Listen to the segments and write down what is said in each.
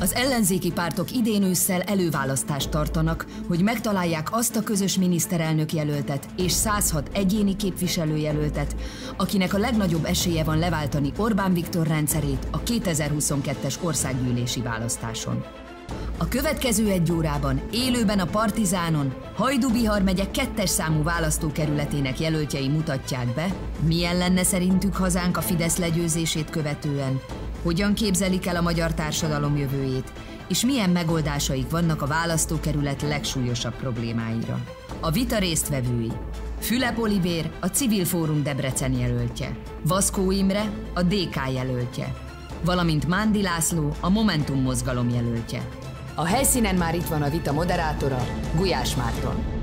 Az ellenzéki pártok idén ősszel előválasztást tartanak, hogy megtalálják azt a közös miniszterelnök jelöltet és 106 egyéni képviselőjelöltet, akinek a legnagyobb esélye van leváltani Orbán Viktor rendszerét a 2022-es országgyűlési választáson. A következő egy órában élőben a Partizánon Hajdú-Bihar megye kettes számú választókerületének jelöltjei mutatják be, milyen lenne szerintük hazánk a Fidesz legyőzését követően, hogyan képzelik el a magyar társadalom jövőjét, és milyen megoldásaik vannak a választókerület legsúlyosabb problémáira. A vita résztvevői Fülep Olivér, a Civil Fórum Debrecen jelöltje, Vaszkó Imre, a DK jelöltje, valamint Mándi László, a Momentum mozgalom jelöltje. A helyszínen már itt van a vita moderátora, Gulyás Márton.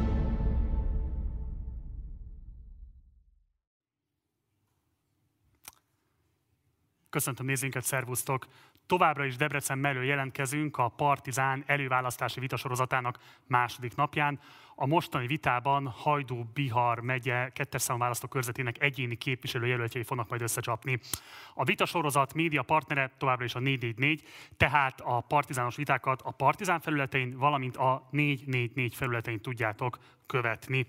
Köszöntöm nézőinket, szervusztok! Továbbra is Debrecen mellől jelentkezünk a Partizán előválasztási vitasorozatának második napján. A mostani vitában Hajdú Bihar megye kettes számú választókörzetének egyéni képviselőjelöltjei fognak majd összecsapni. A vitasorozat média partnere továbbra is a 444, tehát a partizános vitákat a Partizán felületein, valamint a 444 felületein tudjátok követni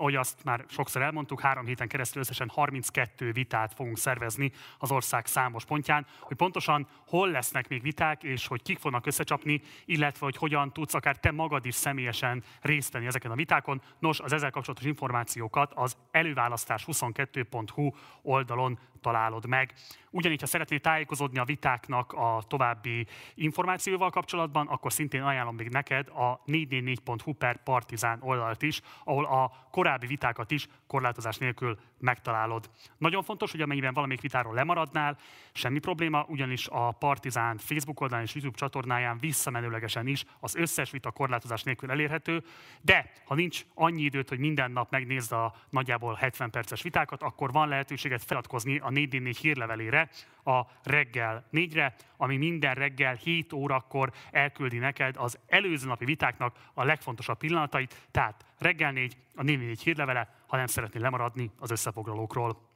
ahogy azt már sokszor elmondtuk, három héten keresztül összesen 32 vitát fogunk szervezni az ország számos pontján, hogy pontosan hol lesznek még viták, és hogy kik fognak összecsapni, illetve hogy hogyan tudsz akár te magad is személyesen részt venni ezeken a vitákon. Nos, az ezzel kapcsolatos információkat az előválasztás22.hu oldalon találod meg. Ugyanígy, ha szeretnél tájékozódni a vitáknak a további információval kapcsolatban, akkor szintén ajánlom még neked a 444.hu per partizán oldalt is, ahol a korábbi vitákat is korlátozás nélkül megtalálod. Nagyon fontos, hogy amennyiben valamelyik vitáról lemaradnál, semmi probléma, ugyanis a Partizán Facebook oldalán és YouTube csatornáján visszamenőlegesen is az összes vita korlátozás nélkül elérhető, de ha nincs annyi időt, hogy minden nap megnézd a nagyjából 70 perces vitákat, akkor van lehetőséget feladkozni a 444 hírlevelére, a reggel 4-re, ami minden reggel 7 órakor elküldi neked az előző napi vitáknak a legfontosabb pillanatait, tehát reggel 4, a 444 hírlevele, ha nem szeretnél lemaradni az összefoglalókról.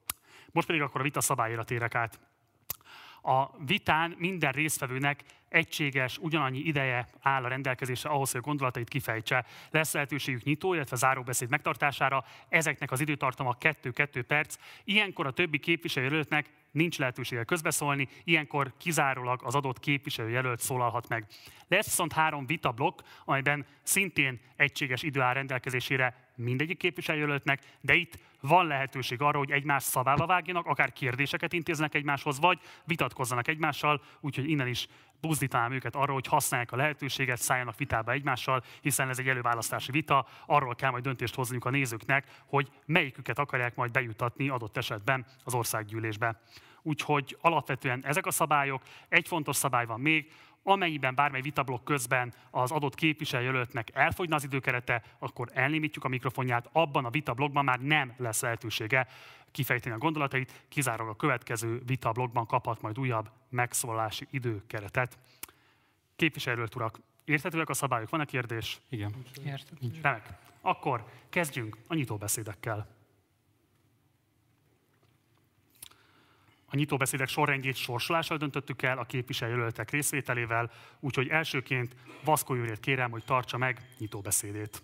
Most pedig akkor a vita szabályra térek át. A vitán minden résztvevőnek egységes, ugyanannyi ideje áll a rendelkezésre ahhoz, hogy a gondolatait kifejtse. Lesz lehetőségük nyitó, illetve záróbeszéd megtartására. Ezeknek az időtartama 2-2 perc. Ilyenkor a többi képviselőjelöltnek nincs lehetősége közbeszólni, ilyenkor kizárólag az adott képviselőjelölt szólalhat meg. Lesz viszont három vitablokk, amelyben szintén egységes idő áll rendelkezésére mindegyik képviselőjelöltnek, de itt van lehetőség arra, hogy egymás szavába vágjanak, akár kérdéseket intéznek egymáshoz, vagy vitatkozzanak egymással, úgyhogy innen is buzdítanám őket arra, hogy használják a lehetőséget, szálljanak vitába egymással, hiszen ez egy előválasztási vita, arról kell majd döntést hozniuk a nézőknek, hogy melyiküket akarják majd bejutatni adott esetben az országgyűlésbe. Úgyhogy alapvetően ezek a szabályok. Egy fontos szabály van még, amennyiben bármely vitablok közben az adott képviselőjelöltnek elfogyna az időkerete, akkor elnémítjuk a mikrofonját, abban a vitablogban már nem lesz lehetősége kifejteni a gondolatait, kizárólag a következő vitablogban kaphat majd újabb megszólalási időkeretet. Képviselőt urak, érthetőek a szabályok? Van-e kérdés? Igen. Érthető. Remek. Akkor kezdjünk a nyitóbeszédekkel. A nyitóbeszédek sorrendjét sorsolással döntöttük el a képviselőjelöltek részvételével, úgyhogy elsőként Vaszkó Júrét kérem, hogy tartsa meg nyitóbeszédét.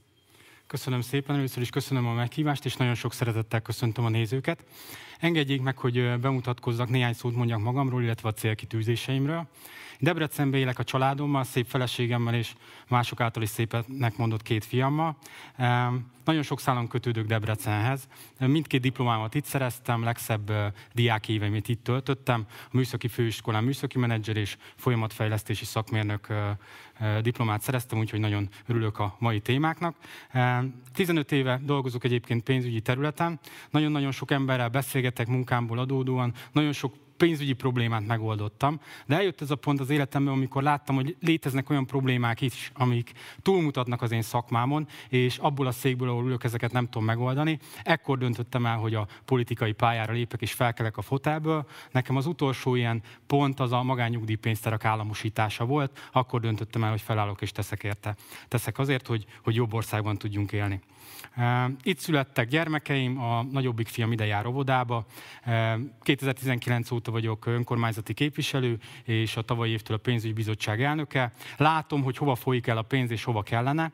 Köszönöm szépen, először is köszönöm a meghívást, és nagyon sok szeretettel köszöntöm a nézőket. Engedjék meg, hogy bemutatkozzak, néhány szót mondjak magamról, illetve a célkitűzéseimről. Debrecenbe élek a családommal, szép feleségemmel és mások által is szépnek mondott két fiammal. Nagyon sok szálon kötődök Debrecenhez. Mindkét diplomámat itt szereztem, legszebb diák éveimet itt töltöttem. A Műszaki Főiskolán műszaki menedzser és folyamatfejlesztési szakmérnök diplomát szereztem, úgyhogy nagyon örülök a mai témáknak. 15 éve dolgozok egyébként pénzügyi területen. Nagyon-nagyon sok emberrel beszélgetek munkámból adódóan, nagyon sok pénzügyi problémát megoldottam, de eljött ez a pont az életemben, amikor láttam, hogy léteznek olyan problémák is, amik túlmutatnak az én szakmámon, és abból a székből, ahol ülök, ezeket nem tudom megoldani. Ekkor döntöttem el, hogy a politikai pályára lépek és felkelek a fotelből. Nekem az utolsó ilyen pont az a magányugdíjpénztárak államosítása volt, akkor döntöttem el, hogy felállok és teszek érte. Teszek azért, hogy, hogy jobb országban tudjunk élni. Itt születtek gyermekeim, a nagyobbik fiam ide jár óvodába. 2019 óta vagyok önkormányzati képviselő, és a tavalyi évtől a pénzügyi bizottság elnöke. Látom, hogy hova folyik el a pénz, és hova kellene.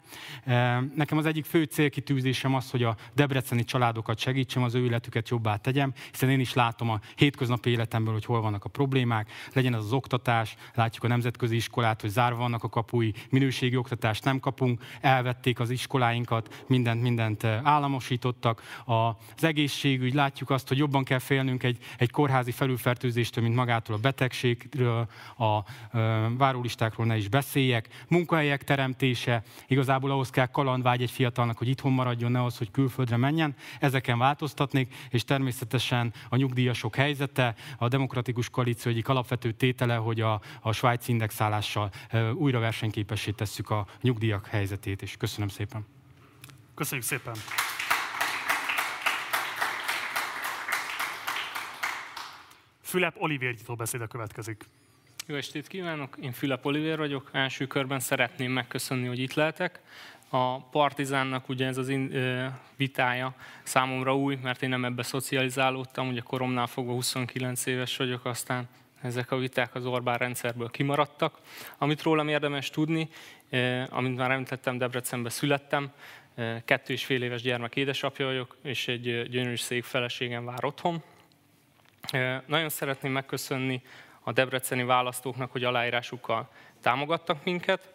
Nekem az egyik fő célkitűzésem az, hogy a debreceni családokat segítsem, az ő életüket jobbá tegyem, hiszen én is látom a hétköznapi életemből, hogy hol vannak a problémák, legyen az az oktatás, látjuk a nemzetközi iskolát, hogy zárva vannak a kapui, minőségi oktatást nem kapunk, elvették az iskoláinkat, mindent, mindent államosítottak. Az egészségügy, látjuk azt, hogy jobban kell félnünk egy, egy kórházi felülfertőzéstől, mint magától a betegségről, a várólistákról ne is beszéljek. Munkahelyek teremtése, igazából ahhoz kell kalandvágy egy fiatalnak, hogy itthon maradjon, ne az, hogy külföldre menjen. Ezeken változtatnék, és természetesen a nyugdíjasok helyzete, a demokratikus koalíció egyik alapvető tétele, hogy a, a svájci indexálással újra versenyképessé tesszük a nyugdíjak helyzetét, és köszönöm szépen. Köszönjük szépen! Fülep Olivér nyitó beszéde következik. Jó estét kívánok! Én Fülep Olivér vagyok. Első körben szeretném megköszönni, hogy itt lehetek. A Partizánnak ugye ez az vitája számomra új, mert én nem ebbe szocializálódtam, ugye koromnál fogva 29 éves vagyok, aztán ezek a viták az Orbán rendszerből kimaradtak. Amit rólam érdemes tudni, amint már említettem, Debrecenbe születtem, kettő és fél éves gyermek édesapja vagyok, és egy gyönyörű szék feleségem vár otthon. Nagyon szeretném megköszönni a debreceni választóknak, hogy aláírásukkal támogattak minket.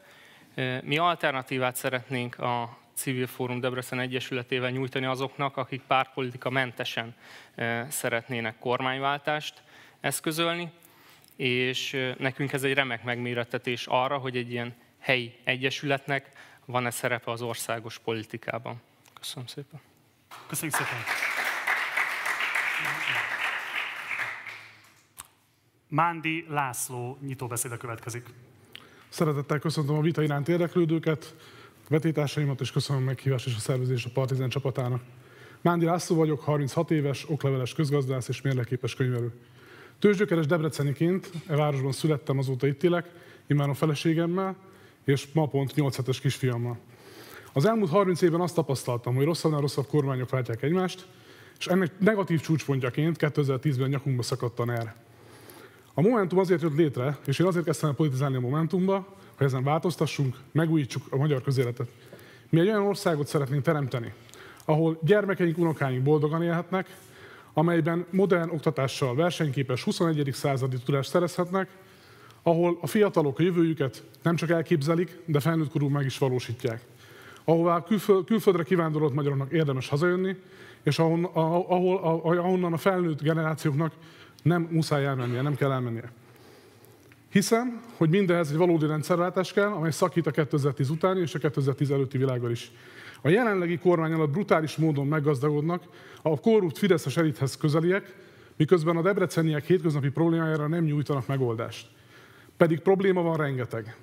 Mi alternatívát szeretnénk a Civil Fórum Debrecen Egyesületével nyújtani azoknak, akik pártpolitika mentesen szeretnének kormányváltást eszközölni, és nekünk ez egy remek megmérettetés arra, hogy egy ilyen helyi egyesületnek van-e szerepe az országos politikában. Köszönöm szépen. Köszönjük szépen. Mándi László nyitóbeszéde következik. Szeretettel köszöntöm a vita iránt érdeklődőket, vetétársaimat, és köszönöm a meghívást és a szervezést a Partizán csapatának. Mándi László vagyok, 36 éves, okleveles közgazdász és mérleképes könyvelő. Tőzsgyökeres debreceniként e városban születtem, azóta itt élek, a feleségemmel, és ma pont 8 hetes kisfiammal. Az elmúlt 30 évben azt tapasztaltam, hogy rosszabbnál rosszabb kormányok váltják egymást, és ennek negatív csúcspontjaként 2010-ben nyakunkba szakadt a NER. A Momentum azért jött létre, és én azért kezdtem el politizálni a Momentumba, hogy ezen változtassunk, megújítsuk a magyar közéletet. Mi egy olyan országot szeretnénk teremteni, ahol gyermekeink, unokáink boldogan élhetnek, amelyben modern oktatással versenyképes 21. századi tudást szerezhetnek, ahol a fiatalok a jövőjüket nem csak elképzelik, de felnőtt korú meg is valósítják. Ahová külföld, külföldre kivándorolt magyaroknak érdemes hazajönni, és ahon, ahol, ahonnan a felnőtt generációknak nem muszáj elmennie, nem kell elmennie. Hiszem, hogy mindenhez egy valódi rendszerváltás kell, amely szakít a 2010 utáni és a 2010 előtti világgal is. A jelenlegi kormány alatt brutális módon meggazdagodnak a korrupt Fideszes elithez közeliek, miközben a debreceniek hétköznapi problémájára nem nyújtanak megoldást. Pedig probléma van rengeteg.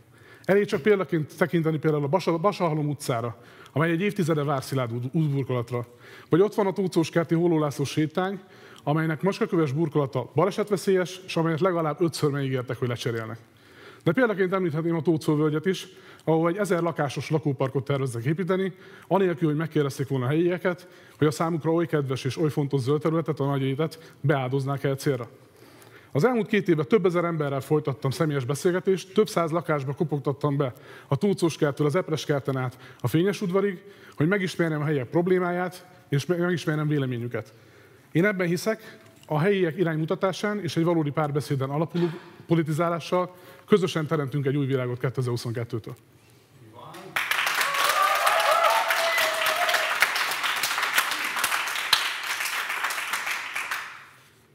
Elég csak példaként tekinteni például a Basahalom utcára, amely egy évtizede vár szilárd útburkolatra. Vagy ott van a Tócós kerti Hólólászló sétány, amelynek macskaköves burkolata balesetveszélyes, és amelyet legalább ötször megígértek, hogy lecserélnek. De példaként említhetném a Tócó völgyet is, ahol egy ezer lakásos lakóparkot terveznek építeni, anélkül, hogy megkérdezték volna a helyieket, hogy a számukra oly kedves és oly fontos zöld területet, a nagy beáldoznák el célra. Az elmúlt két évben több ezer emberrel folytattam személyes beszélgetést, több száz lakásba kopogtattam be a Túlcós kertől az Epres kerten át a Fényes udvarig, hogy megismerjem a helyek problémáját, és megismerjem véleményüket. Én ebben hiszek, a helyiek iránymutatásán és egy valódi párbeszéden alapuló politizálással közösen teremtünk egy új világot 2022-től.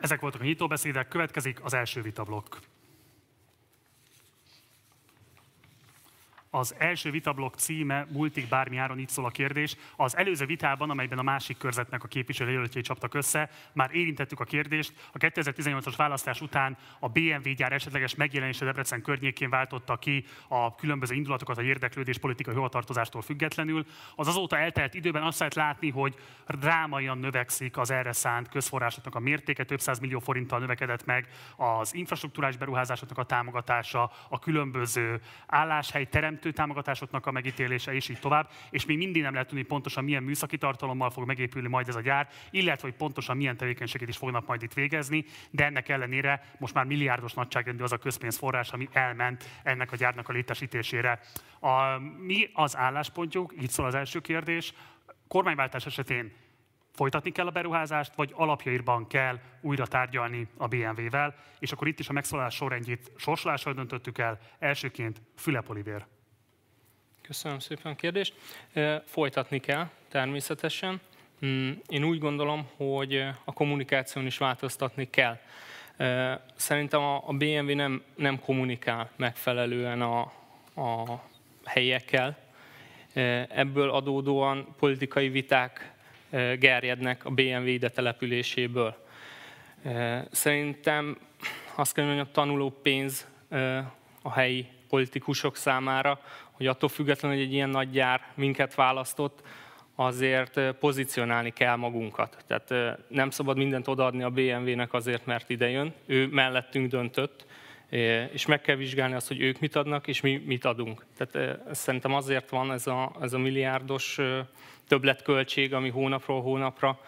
Ezek voltak a nyitóbeszédek, következik az első vitablokk. Az első vitablok címe Multik bármi áron, itt szól a kérdés. Az előző vitában, amelyben a másik körzetnek a képviselőjelöltjei csaptak össze, már érintettük a kérdést. A 2018-as választás után a BMW gyár esetleges megjelenése Debrecen környékén váltotta ki a különböző indulatokat a érdeklődés politikai hovatartozástól függetlenül. Az azóta eltelt időben azt lehet látni, hogy drámaian növekszik az erre szánt közforrásoknak a mértéke, több száz millió forinttal növekedett meg az infrastruktúrás beruházásoknak a támogatása, a különböző álláshely teremtés mentő támogatásoknak a megítélése, és így tovább, és még mindig nem lehet tudni pontosan milyen műszaki tartalommal fog megépülni majd ez a gyár, illetve hogy pontosan milyen tevékenységet is fognak majd itt végezni, de ennek ellenére most már milliárdos nagyságrendű az a közpénzforrás, ami elment ennek a gyárnak a létesítésére. A, mi az álláspontjuk? Itt szól az első kérdés. Kormányváltás esetén folytatni kell a beruházást, vagy alapjairban kell újra tárgyalni a BMW-vel, és akkor itt is a megszólalás sorrendjét sorsolással döntöttük el. Elsőként Fülep Olivér. Köszönöm szépen a kérdést. Folytatni kell természetesen. Mm, én úgy gondolom, hogy a kommunikáción is változtatni kell. Szerintem a BMW nem, nem kommunikál megfelelően a, a helyekkel. Ebből adódóan politikai viták gerjednek a BMW ide településéből. Szerintem azt kell mondjam, a tanuló pénz a helyi politikusok számára, hogy attól függetlenül, hogy egy ilyen nagy gyár minket választott, azért pozícionálni kell magunkat. Tehát nem szabad mindent odaadni a BMW-nek azért, mert ide jön. Ő mellettünk döntött, és meg kell vizsgálni azt, hogy ők mit adnak, és mi mit adunk. Tehát szerintem azért van ez a, ez a milliárdos többletköltség, ami hónapról hónapra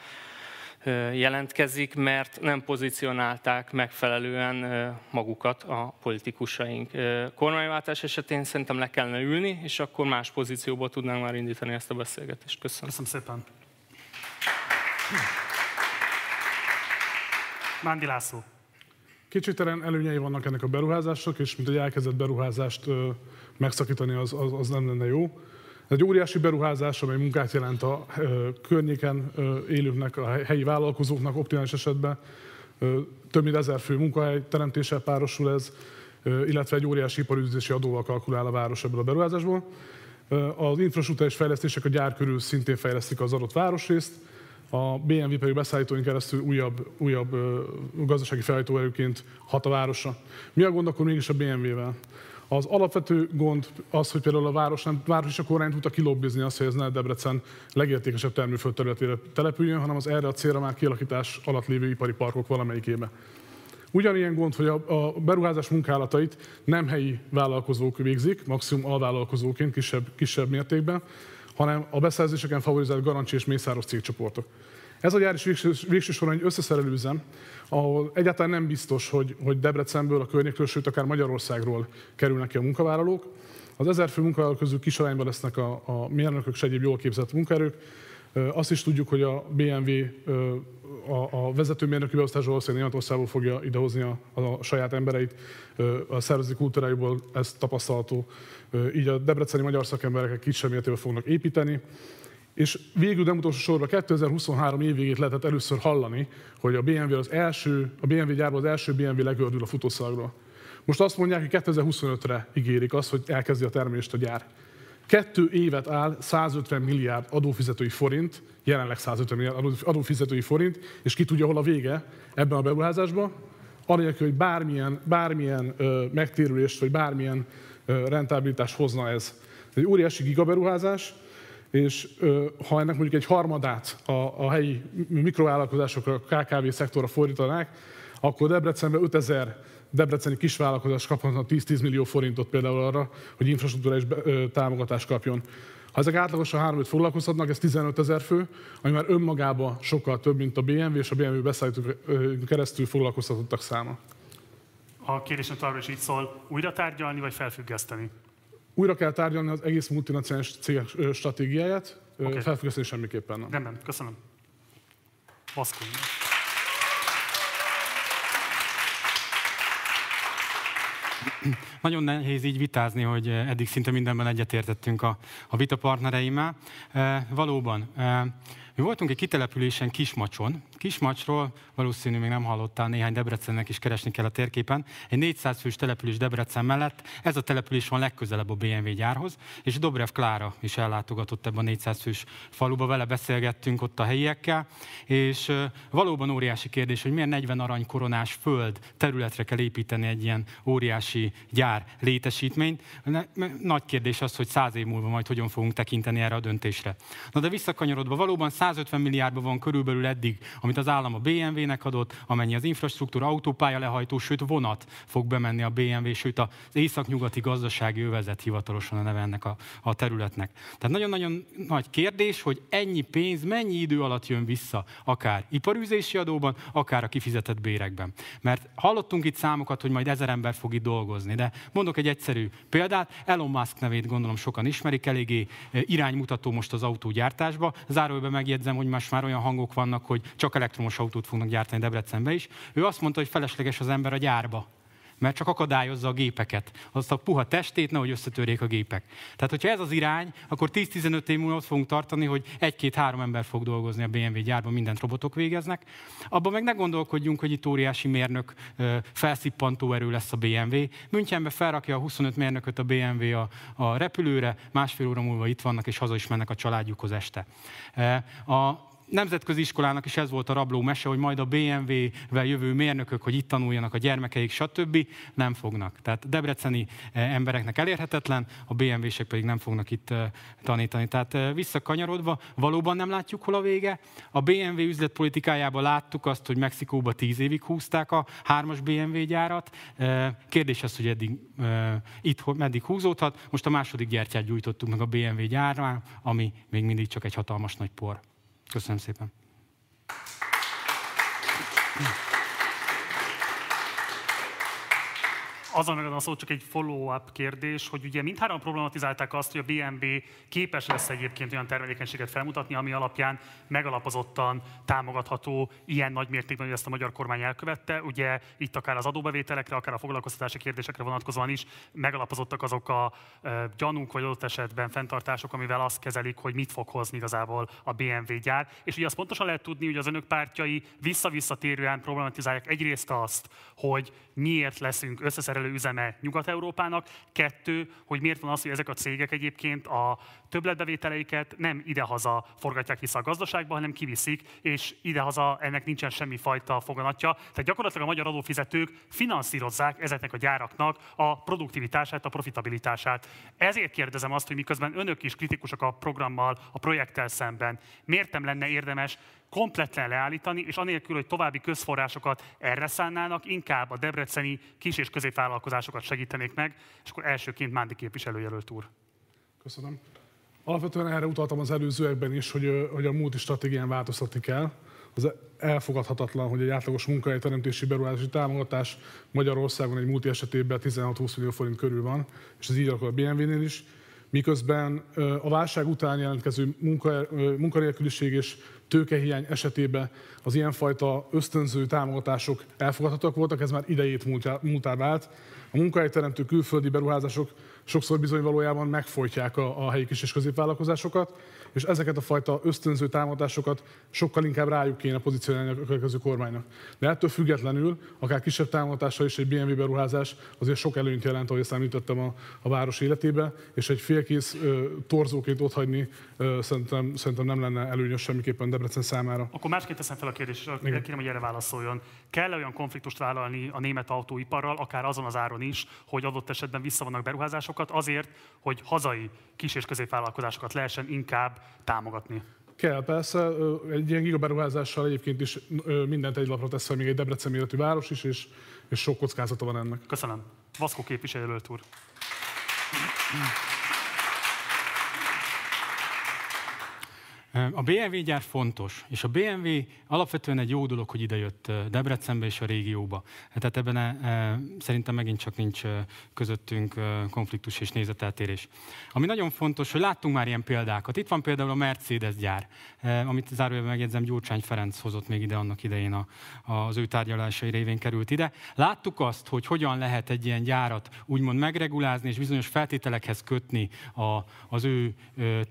jelentkezik, mert nem pozícionálták megfelelően magukat a politikusaink. Kormányváltás esetén szerintem le kellene ülni, és akkor más pozícióból tudnánk már indítani ezt a beszélgetést. Köszönöm. Köszönöm szépen. Mándi László. Kétségtelen előnyei vannak ennek a beruházások, és mint hogy elkezdett beruházást megszakítani, az, az, az nem lenne jó. Ez egy óriási beruházás, amely munkát jelent a környéken élőknek, a helyi vállalkozóknak optimális esetben. Több mint ezer fő munkahely teremtéssel párosul ez, illetve egy óriási iparüzési adóval kalkulál a város ebből a beruházásból. Az infrastruktúrális fejlesztések a gyár körül szintén fejlesztik az adott városrészt, a BMW pedig beszállítóink keresztül újabb, újabb gazdasági felállítóerőként hat a városra. Mi a gond akkor mégis a BMW-vel? Az alapvető gond az, hogy például a város, nem, város és a kormány tudta kilobbizni azt, hogy ez ne Debrecen legértékesebb termőföld területére települjön, hanem az erre a célra már kialakítás alatt lévő ipari parkok valamelyikébe. Ugyanilyen gond, hogy a, beruházás munkálatait nem helyi vállalkozók végzik, maximum alvállalkozóként, kisebb, kisebb mértékben, hanem a beszerzéseken favorizált Garancsi és Mészáros cégcsoportok. Ez a gyár is végső, végső soron egy összeszerelőzem, ahol egyáltalán nem biztos, hogy, hogy Debrecenből, a környékről, sőt akár Magyarországról kerülnek ki a munkavállalók. Az ezer fő munkavállalók közül kis arányban lesznek a, a mérnökök és egyéb jól képzett munkaerők. Azt is tudjuk, hogy a BMW a, a vezető mérnöki beosztásról valószínűleg Németországból fogja idehozni a, a saját embereit, a szervezeti kultúrájúból ez tapasztalható. Így a debreceni magyar szakemberek kisebb mértékben fognak építeni. És végül nem utolsó sorra 2023 év végét lehetett először hallani, hogy a BMW, az első, a BMW gyárban az első BMW legördül a futószalagról. Most azt mondják, hogy 2025-re ígérik azt, hogy elkezdi a termelést a gyár. Kettő évet áll 150 milliárd adófizetői forint, jelenleg 150 milliárd adófizetői forint, és ki tudja, hol a vége ebben a beruházásban, anélkül, hogy bármilyen, bármilyen ö, megtérülést, vagy bármilyen ö, rentabilitást hozna ez. Ez egy óriási gigaberuházás, és ha ennek mondjuk egy harmadát a, a helyi mikrovállalkozásokra, a KKV szektorra fordítanák, akkor Debrecenben 5000 debreceni kisvállalkozás kaphatna 10-10 millió forintot például arra, hogy infrastruktúrális támogatást kapjon. Ha ezek átlagosan 3 foglalkozhatnak, ez 15 ezer fő, ami már önmagában sokkal több, mint a BMW és a BMW beszállítók keresztül foglalkoztatottak száma. A kérdésem továbbra is így szól, újra tárgyalni vagy felfüggeszteni? Újra kell tárgyalni az egész multinacionális cégek stratégiáját, okay. felfüggeszteni semmiképpen nem. Rendben, köszönöm. Baszkó. Nagyon nehéz így vitázni, hogy eddig szinte mindenben egyetértettünk a, a vitapartnereimmel. E, valóban, e, mi voltunk egy kitelepülésen Kismacson. Kismacsról valószínű még nem hallottál, néhány Debrecennek is keresni kell a térképen. Egy 400 fős település Debrecen mellett. Ez a település van legközelebb a BMW gyárhoz, és Dobrev Klára is ellátogatott ebben a 400 fős faluba, vele beszélgettünk ott a helyiekkel, és valóban óriási kérdés, hogy milyen 40 arany koronás föld területre kell építeni egy ilyen óriási gyár létesítményt. Nagy kérdés az, hogy száz év múlva majd hogyan fogunk tekinteni erre a döntésre. Na de visszakanyarodva, valóban 150 milliárdban van körülbelül eddig, amit amit az állam a BMW-nek adott, amennyi az infrastruktúra, autópálya lehajtó, sőt vonat fog bemenni a BMW, sőt az északnyugati gazdasági övezet hivatalosan a neve ennek a, a területnek. Tehát nagyon-nagyon nagy kérdés, hogy ennyi pénz mennyi idő alatt jön vissza, akár iparűzési adóban, akár a kifizetett bérekben. Mert hallottunk itt számokat, hogy majd ezer ember fog itt dolgozni, de mondok egy egyszerű példát, Elon Musk nevét gondolom sokan ismerik, eléggé eh, iránymutató most az autógyártásba. Zárójelben megjegyzem, hogy most már olyan hangok vannak, hogy csak elektromos autót fognak gyártani Debrecenbe is. Ő azt mondta, hogy felesleges az ember a gyárba mert csak akadályozza a gépeket. Azt a puha testét, nehogy összetörjék a gépek. Tehát, hogyha ez az irány, akkor 10-15 év múlva ott fogunk tartani, hogy egy-két-három ember fog dolgozni a BMW gyárban, mindent robotok végeznek. Abban meg ne gondolkodjunk, hogy itt óriási mérnök felszippantó erő lesz a BMW. Münchenbe felrakja a 25 mérnököt a BMW a, a repülőre, másfél óra múlva itt vannak, és haza is mennek a családjukhoz este. A nemzetközi iskolának is ez volt a rabló mese, hogy majd a BMW-vel jövő mérnökök, hogy itt tanuljanak a gyermekeik, stb. nem fognak. Tehát debreceni eh, embereknek elérhetetlen, a BMW-sek pedig nem fognak itt eh, tanítani. Tehát eh, visszakanyarodva, valóban nem látjuk, hol a vége. A BMW üzletpolitikájában láttuk azt, hogy Mexikóba tíz évig húzták a hármas BMW gyárat. Kérdés az, hogy eddig itt meddig húzódhat. Most a második gyertyát gyújtottuk meg a BMW gyárán, ami még mindig csak egy hatalmas nagy por. Köszönöm szépen. azon megadom a szót csak egy follow-up kérdés, hogy ugye mindhárom problematizálták azt, hogy a BMW képes lesz egyébként olyan termelékenységet felmutatni, ami alapján megalapozottan támogatható ilyen nagy mértékben, hogy ezt a magyar kormány elkövette. Ugye itt akár az adóbevételekre, akár a foglalkoztatási kérdésekre vonatkozóan is megalapozottak azok a gyanúk, vagy adott esetben fenntartások, amivel azt kezelik, hogy mit fog hozni igazából a BMW gyár. És ugye azt pontosan lehet tudni, hogy az önök pártjai vissza-visszatérően problematizálják egyrészt azt, hogy miért leszünk összeszerelő üzeme Nyugat-Európának. Kettő, hogy miért van az, hogy ezek a cégek egyébként a többletbevételeiket nem idehaza forgatják vissza a gazdaságba, hanem kiviszik, és idehaza ennek nincsen semmi fajta foganatja. Tehát gyakorlatilag a magyar adófizetők finanszírozzák ezeknek a gyáraknak a produktivitását, a profitabilitását. Ezért kérdezem azt, hogy miközben önök is kritikusak a programmal, a projekttel szemben, miért nem lenne érdemes kompletten leállítani, és anélkül, hogy további közforrásokat erre szánnának, inkább a debreceni kis- és középvállalkozásokat segítenék meg, és akkor elsőként Mándi képviselőjelölt úr. Köszönöm. Alapvetően erre utaltam az előzőekben is, hogy, hogy a múlti stratégián változtatni kell. Az elfogadhatatlan, hogy egy átlagos munkahelyteremtési beruházási támogatás Magyarországon egy múlti esetében 16-20 millió forint körül van, és ez így akkor a BMW-nél is miközben a válság után jelentkező munkanélküliség és tőkehiány esetében az ilyenfajta ösztönző támogatások elfogadhatóak voltak, ez már idejét múltá vált. A munkahelyteremtő külföldi beruházások sokszor bizony valójában megfojtják a, a helyi kis és középvállalkozásokat, és ezeket a fajta ösztönző támogatásokat sokkal inkább rájuk kéne pozícionálni a következő kormánynak. De ettől függetlenül, akár kisebb támogatással is egy BMW beruházás azért sok előnyt jelent, ahogy ezt említettem a, a város életébe, és egy félkész ö, torzóként otthagyni ö, szerintem, szerintem nem lenne előnyös semmiképpen Debrecen számára. Akkor másként teszem fel a kérdést, kérem, hogy erre válaszoljon. Kell olyan konfliktust vállalni a német autóiparral, akár azon az áron is, hogy adott esetben visszavannak beruházásokat azért, hogy hazai kis- és középvállalkozásokat lehessen inkább támogatni? Kell, persze. Egy ilyen gigaberuházással egyébként is mindent egy lapra tesz fel, még egy Debrecen méretű város is, és, és sok kockázata van ennek. Köszönöm. Vaszkó képviselőt úr. A BMW gyár fontos, és a BMW alapvetően egy jó dolog, hogy idejött Debrecenbe és a régióba. Tehát ebben e, szerintem megint csak nincs közöttünk konfliktus és nézeteltérés. Ami nagyon fontos, hogy láttunk már ilyen példákat. Itt van például a Mercedes gyár, amit zárójelben megjegyzem, Gyurcsány Ferenc hozott még ide annak idején a, az ő tárgyalásai révén került ide. Láttuk azt, hogy hogyan lehet egy ilyen gyárat úgymond megregulázni és bizonyos feltételekhez kötni a, az ő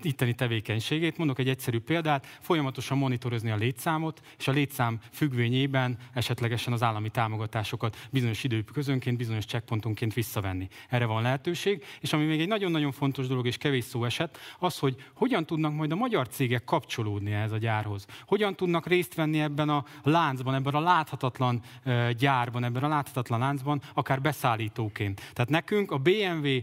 itteni tevékenységét. Mondok egy egyszerű egyszerű példát, folyamatosan monitorozni a létszámot, és a létszám függvényében esetlegesen az állami támogatásokat bizonyos időközönként, bizonyos checkpontonként visszavenni. Erre van lehetőség, és ami még egy nagyon-nagyon fontos dolog, és kevés szó esett, az, hogy hogyan tudnak majd a magyar cégek kapcsolódni ehhez a gyárhoz. Hogyan tudnak részt venni ebben a láncban, ebben a láthatatlan gyárban, ebben a láthatatlan láncban, akár beszállítóként. Tehát nekünk a BMW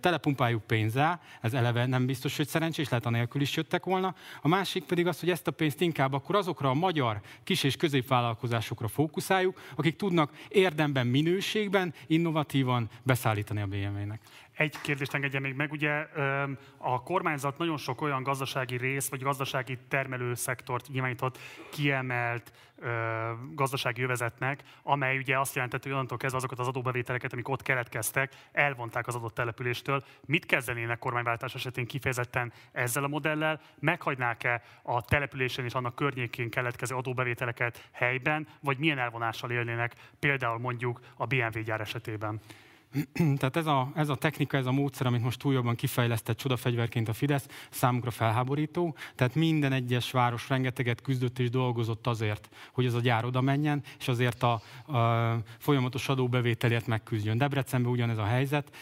telepumpáljuk pénzzel, ez eleve nem biztos, hogy szerencsés, lehet anélkül is jöttek volna. A a másik pedig az, hogy ezt a pénzt inkább akkor azokra a magyar kis- és középvállalkozásokra fókuszáljuk, akik tudnak érdemben, minőségben, innovatívan beszállítani a BMW-nek. Egy kérdést engedje még meg, ugye a kormányzat nagyon sok olyan gazdasági rész, vagy gazdasági termelőszektort nyilvánított kiemelt gazdasági jövezetnek, amely ugye azt jelentett, hogy onnantól kezdve azokat az adóbevételeket, amik ott keletkeztek, elvonták az adott településtől. Mit kezdenének kormányváltás esetén kifejezetten ezzel a modellel? Meghagynák-e a településen és annak környékén keletkező adóbevételeket helyben, vagy milyen elvonással élnének például mondjuk a BMW gyár esetében? Tehát ez a, ez a technika, ez a módszer, amit most túl kifejlesztett csodafegyverként a Fidesz, számunkra felháborító. Tehát minden egyes város rengeteget küzdött és dolgozott azért, hogy ez a gyár oda menjen, és azért a, a folyamatos adóbevételért megküzdjön. Debrecenben ugyanez a helyzet.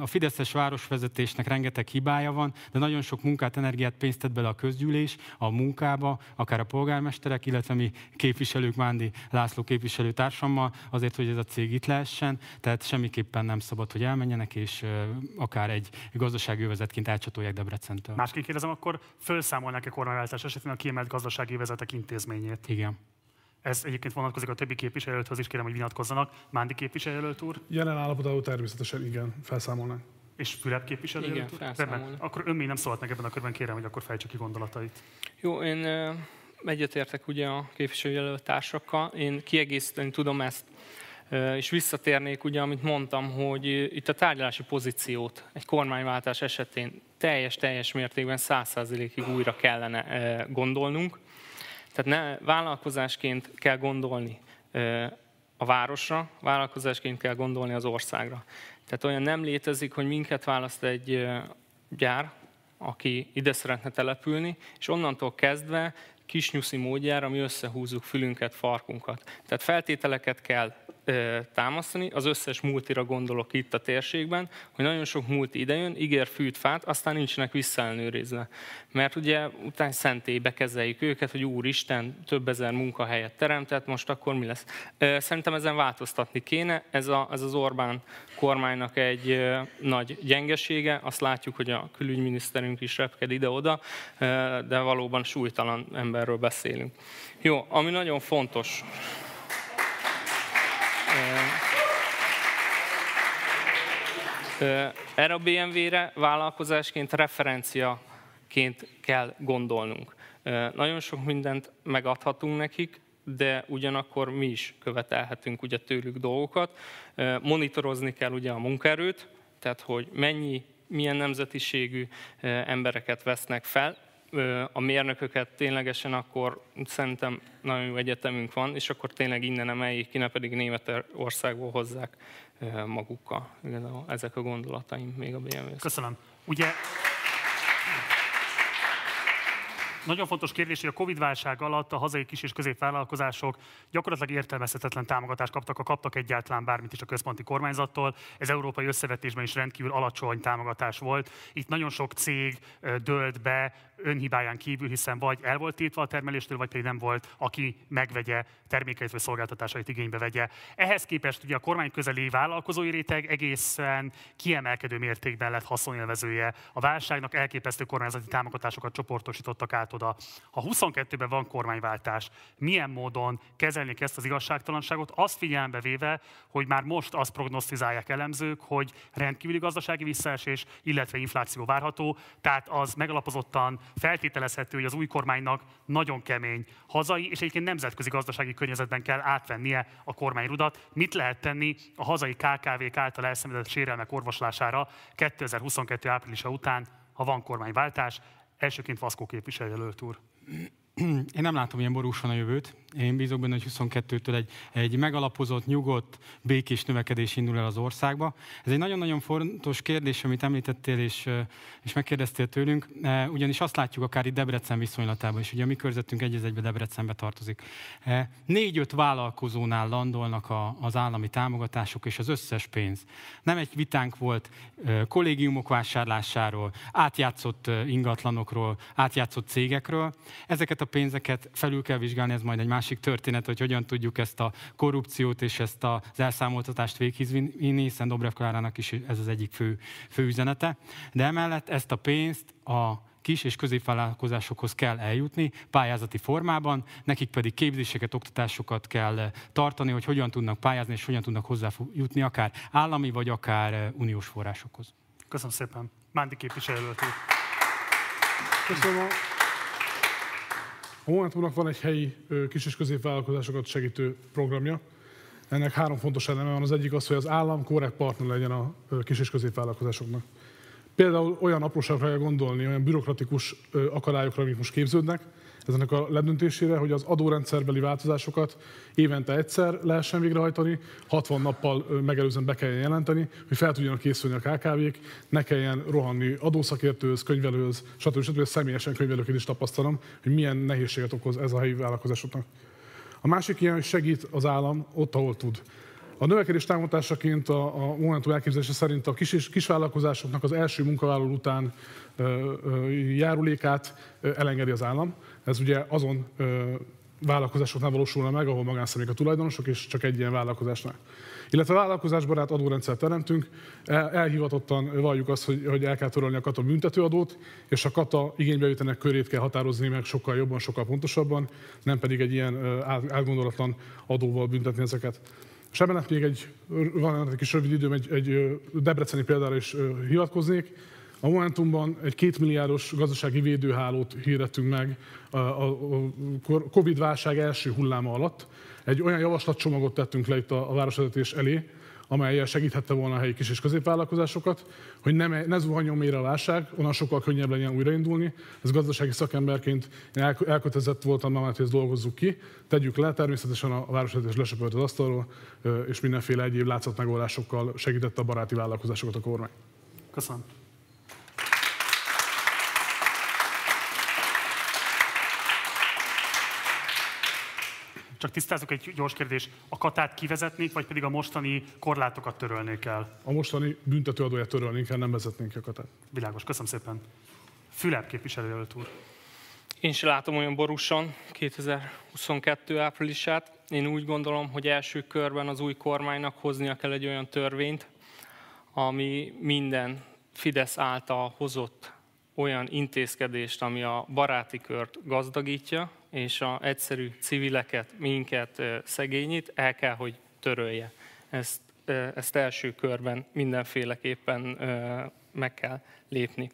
A Fideszes városvezetésnek rengeteg hibája van, de nagyon sok munkát, energiát, pénzt tett bele a közgyűlés, a munkába, akár a polgármesterek, illetve mi képviselők, Mándi László képviselőtársammal, azért, hogy ez a cég itt lehessen. Tehát semmiképpen nem szabad, hogy elmenjenek, és akár egy gazdasági övezetként elcsatolják Debrecentől. Másként kérdezem, akkor felszámolnak-e kormányváltás esetén a kiemelt gazdasági övezetek intézményét? Igen. Ez egyébként vonatkozik a többi képviselőhöz is, kérem, hogy vinatkozzanak. Mándi képviselőt úr? Jelen állapotában természetesen igen, felszámolnak. És Fülep képviselő? Igen, felszámolnak. Akkor ön még nem szólt meg ebben a körben, kérem, hogy akkor fejtsük ki gondolatait. Jó, én egyetértek ugye a képviselőjelölt társakkal. Én kiegészíteni tudom ezt és visszatérnék ugye, amit mondtam, hogy itt a tárgyalási pozíciót egy kormányváltás esetén teljes-teljes mértékben százszázalékig újra kellene gondolnunk. Tehát ne, vállalkozásként kell gondolni a városra, vállalkozásként kell gondolni az országra. Tehát olyan nem létezik, hogy minket választ egy gyár, aki ide szeretne települni, és onnantól kezdve kisnyuszi módjára mi összehúzzuk fülünket, farkunkat. Tehát feltételeket kell támasztani, az összes multira gondolok itt a térségben, hogy nagyon sok multi idejön, ígér fűt, fát, aztán nincsenek visszaellenőrizve. Mert ugye utána szentélybe kezeljük őket, hogy Úristen, több ezer munkahelyet teremtett, most akkor mi lesz? Szerintem ezen változtatni kéne, ez, a, ez az Orbán kormánynak egy nagy gyengesége, azt látjuk, hogy a külügyminiszterünk is repked ide-oda, de valóban súlytalan emberről beszélünk. Jó, ami nagyon fontos, erre a BMW-re vállalkozásként referenciaként kell gondolnunk. Nagyon sok mindent megadhatunk nekik, de ugyanakkor mi is követelhetünk ugye tőlük dolgokat. Monitorozni kell ugye a munkaerőt, tehát hogy mennyi, milyen nemzetiségű embereket vesznek fel, a mérnököket ténylegesen akkor szerintem nagyon jó egyetemünk van, és akkor tényleg innen emeljék ki, ne pedig Németországból hozzák magukkal. Ezek a gondolataim még a bmw Köszönöm. Ugye nagyon fontos kérdés, hogy a Covid-válság alatt a hazai kis és középvállalkozások gyakorlatilag értelmezhetetlen támogatást kaptak, ha kaptak egyáltalán bármit is a központi kormányzattól. Ez európai összevetésben is rendkívül alacsony támogatás volt. Itt nagyon sok cég dölt be, önhibáján kívül, hiszen vagy el volt tiltva a termeléstől, vagy pedig nem volt, aki megvegye termékeit vagy szolgáltatásait igénybe vegye. Ehhez képest ugye a kormány közeli vállalkozói réteg egészen kiemelkedő mértékben lett haszonélvezője. A válságnak elképesztő kormányzati támogatásokat csoportosítottak át oda. Ha 22-ben van kormányváltás, milyen módon kezelni ezt az igazságtalanságot, azt figyelembe véve, hogy már most azt prognosztizálják elemzők, hogy rendkívüli gazdasági visszaesés, illetve infláció várható, tehát az megalapozottan feltételezhető, hogy az új kormánynak nagyon kemény hazai és egyébként nemzetközi gazdasági környezetben kell átvennie a kormányrudat. Mit lehet tenni a hazai KKV-k által elszenvedett sérelmek orvoslására 2022. áprilisa után, ha van kormányváltás? Elsőként Vaszkó képviselőjelölt úr. Én nem látom ilyen borúsan a jövőt. Én bízok benne, hogy 22-től egy, egy megalapozott, nyugodt, békés növekedés indul el az országba. Ez egy nagyon-nagyon fontos kérdés, amit említettél és, és megkérdeztél tőlünk, ugyanis azt látjuk akár itt Debrecen viszonylatában is, ugye a mi körzetünk egy egybe Debrecenbe tartozik. Négy-öt vállalkozónál landolnak a, az állami támogatások és az összes pénz. Nem egy vitánk volt kollégiumok vásárlásáról, átjátszott ingatlanokról, átjátszott cégekről. Ezeket a pénzeket felül kell vizsgálni, ez majd egy másik történet, hogy hogyan tudjuk ezt a korrupciót és ezt az elszámoltatást véghez vinni, hiszen Dobrev Klárának is ez az egyik fő, fő üzenete. De emellett ezt a pénzt a kis és középvállalkozásokhoz kell eljutni pályázati formában, nekik pedig képzéseket, oktatásokat kell tartani, hogy hogyan tudnak pályázni és hogyan tudnak hozzájutni akár állami vagy akár uniós forrásokhoz. Köszönöm szépen. Mándi képviselőt. Köszönöm. A Momentumnak van egy helyi kis és középvállalkozásokat segítő programja. Ennek három fontos eleme van. Az egyik az, hogy az állam korrekt partner legyen a kis és középvállalkozásoknak. Például olyan apróságokra kell gondolni, olyan bürokratikus akadályokra, amik most képződnek, ezeknek a ledöntésére, hogy az adórendszerbeli változásokat évente egyszer lehessen végrehajtani, 60 nappal megelőzően be kelljen jelenteni, hogy fel tudjanak készülni a KKV-k, ne kelljen rohanni adószakértőhöz, könyvelőhöz, stb. stb. Személyesen könyvelőként is tapasztalom, hogy milyen nehézséget okoz ez a helyi vállalkozásoknak. A másik ilyen, hogy segít az állam ott, ahol tud. A növekedés támogatásaként a, a Momentum elképzelése szerint a kis kisvállalkozásoknak az első munkavállaló után ö, ö, járulékát elengedi az állam. Ez ugye azon ö, vállalkozásoknál valósulna meg, ahol magánszemélyek a tulajdonosok, és csak egy ilyen vállalkozásnál. Illetve vállalkozásbarát adórendszer teremtünk, el, elhivatottan valljuk azt, hogy, hogy el kell törölni a kata büntetőadót, és a kata igénybevételnek körét kell határozni meg sokkal jobban, sokkal pontosabban, nem pedig egy ilyen átgondolatlan adóval büntetni ezeket. És emellett még egy, van egy kis rövid időm, egy, egy debreceni példára is hivatkoznék. A Momentumban egy két milliárdos gazdasági védőhálót hirdettünk meg a Covid-válság első hulláma alatt. Egy olyan javaslatcsomagot tettünk le itt a, a városvezetés elé, amelyel segíthette volna a helyi kis és középvállalkozásokat, hogy ne, ne zuhanjon mélyre a válság, onnan sokkal könnyebb legyen újraindulni. Ez gazdasági szakemberként én elkötelezett voltam mert hogy ezt dolgozzuk ki. Tegyük le, természetesen a városvezetés lesöpört az asztalról, és mindenféle egyéb látszat megoldásokkal segítette a baráti vállalkozásokat a kormány. Köszönöm. Csak tisztázok egy gyors kérdés. A katát kivezetnék, vagy pedig a mostani korlátokat törölnék el? A mostani büntetőadóját törölnénk el, nem vezetnénk a katát. Világos, köszönöm szépen. Fülep képviselőjelölt úr. Én sem látom olyan borúsan 2022 áprilisát. Én úgy gondolom, hogy első körben az új kormánynak hoznia kell egy olyan törvényt, ami minden Fidesz által hozott olyan intézkedést, ami a baráti kört gazdagítja, és a egyszerű civileket, minket szegényít, el kell, hogy törölje. Ezt, ezt első körben mindenféleképpen meg kell lépni.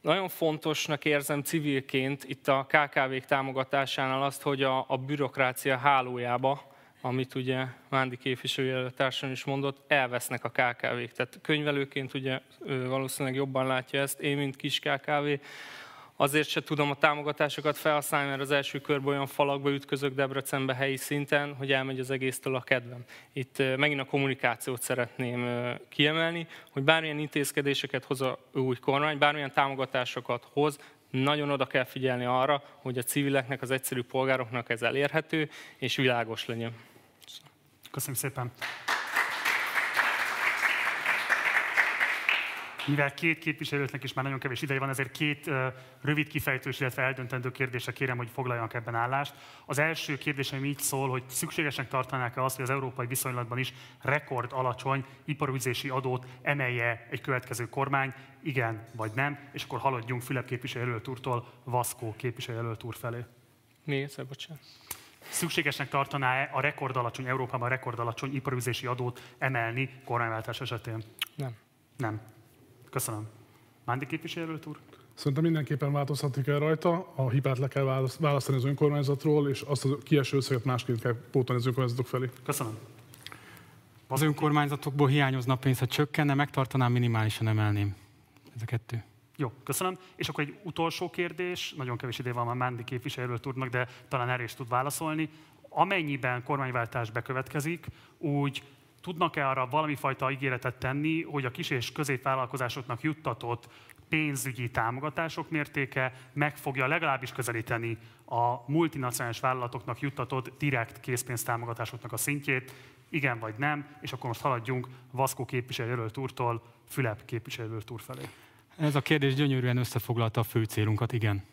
Nagyon fontosnak érzem civilként itt a KKV-k támogatásánál azt, hogy a, a bürokrácia hálójába, amit ugye Mándi képviselőtársam is mondott, elvesznek a KKV-k. Tehát könyvelőként ugye valószínűleg jobban látja ezt, én, mint kis KKV, Azért se tudom a támogatásokat felhasználni, mert az első körben olyan falakba ütközök Debrecenbe helyi szinten, hogy elmegy az egésztől a kedvem. Itt megint a kommunikációt szeretném kiemelni, hogy bármilyen intézkedéseket hoz a új kormány, bármilyen támogatásokat hoz, nagyon oda kell figyelni arra, hogy a civileknek, az egyszerű polgároknak ez elérhető és világos legyen. Köszönöm szépen. Mivel két képviselőtnek is már nagyon kevés ideje van, ezért két uh, rövid kifejtős, illetve eldöntendő kérdésre kérem, hogy foglaljanak ebben állást. Az első kérdésem így szól, hogy szükségesnek tartanák-e azt, hogy az európai viszonylatban is rekord alacsony iparüzési adót emelje egy következő kormány, igen vagy nem, és akkor haladjunk Fülep képviselőjelölt úrtól Vaszkó képviselőjelölt úr felé. Még egyszer, bocsánat. Szükségesnek tartaná-e a rekord alacsony, Európában rekord alacsony iparüzési adót emelni kormányváltás esetén? Nem. Nem. Köszönöm. Mándi képviselőt úr? Szerintem mindenképpen változhatni kell rajta, a hibát le kell választani az önkormányzatról, és azt a kieső összeget másként kell pótolni az önkormányzatok felé. Köszönöm. Az önkormányzatokból hiányozna pénz, ha csökkenne, megtartanám, minimálisan emelném. Ez a kettő. Jó, köszönöm. És akkor egy utolsó kérdés, nagyon kevés idő van már Mándi képviselőről tudnak, de talán erre is tud válaszolni. Amennyiben kormányváltás bekövetkezik, úgy tudnak-e arra valami fajta ígéretet tenni, hogy a kis és középvállalkozásoknak juttatott pénzügyi támogatások mértéke meg fogja legalábbis közelíteni a multinacionális vállalatoknak juttatott direkt készpénztámogatásoknak a szintjét, igen vagy nem, és akkor most haladjunk Vaszkó képviselőjelölt úrtól Fülep képviselőjelölt úr felé. Ez a kérdés gyönyörűen összefoglalta a fő célunkat, igen.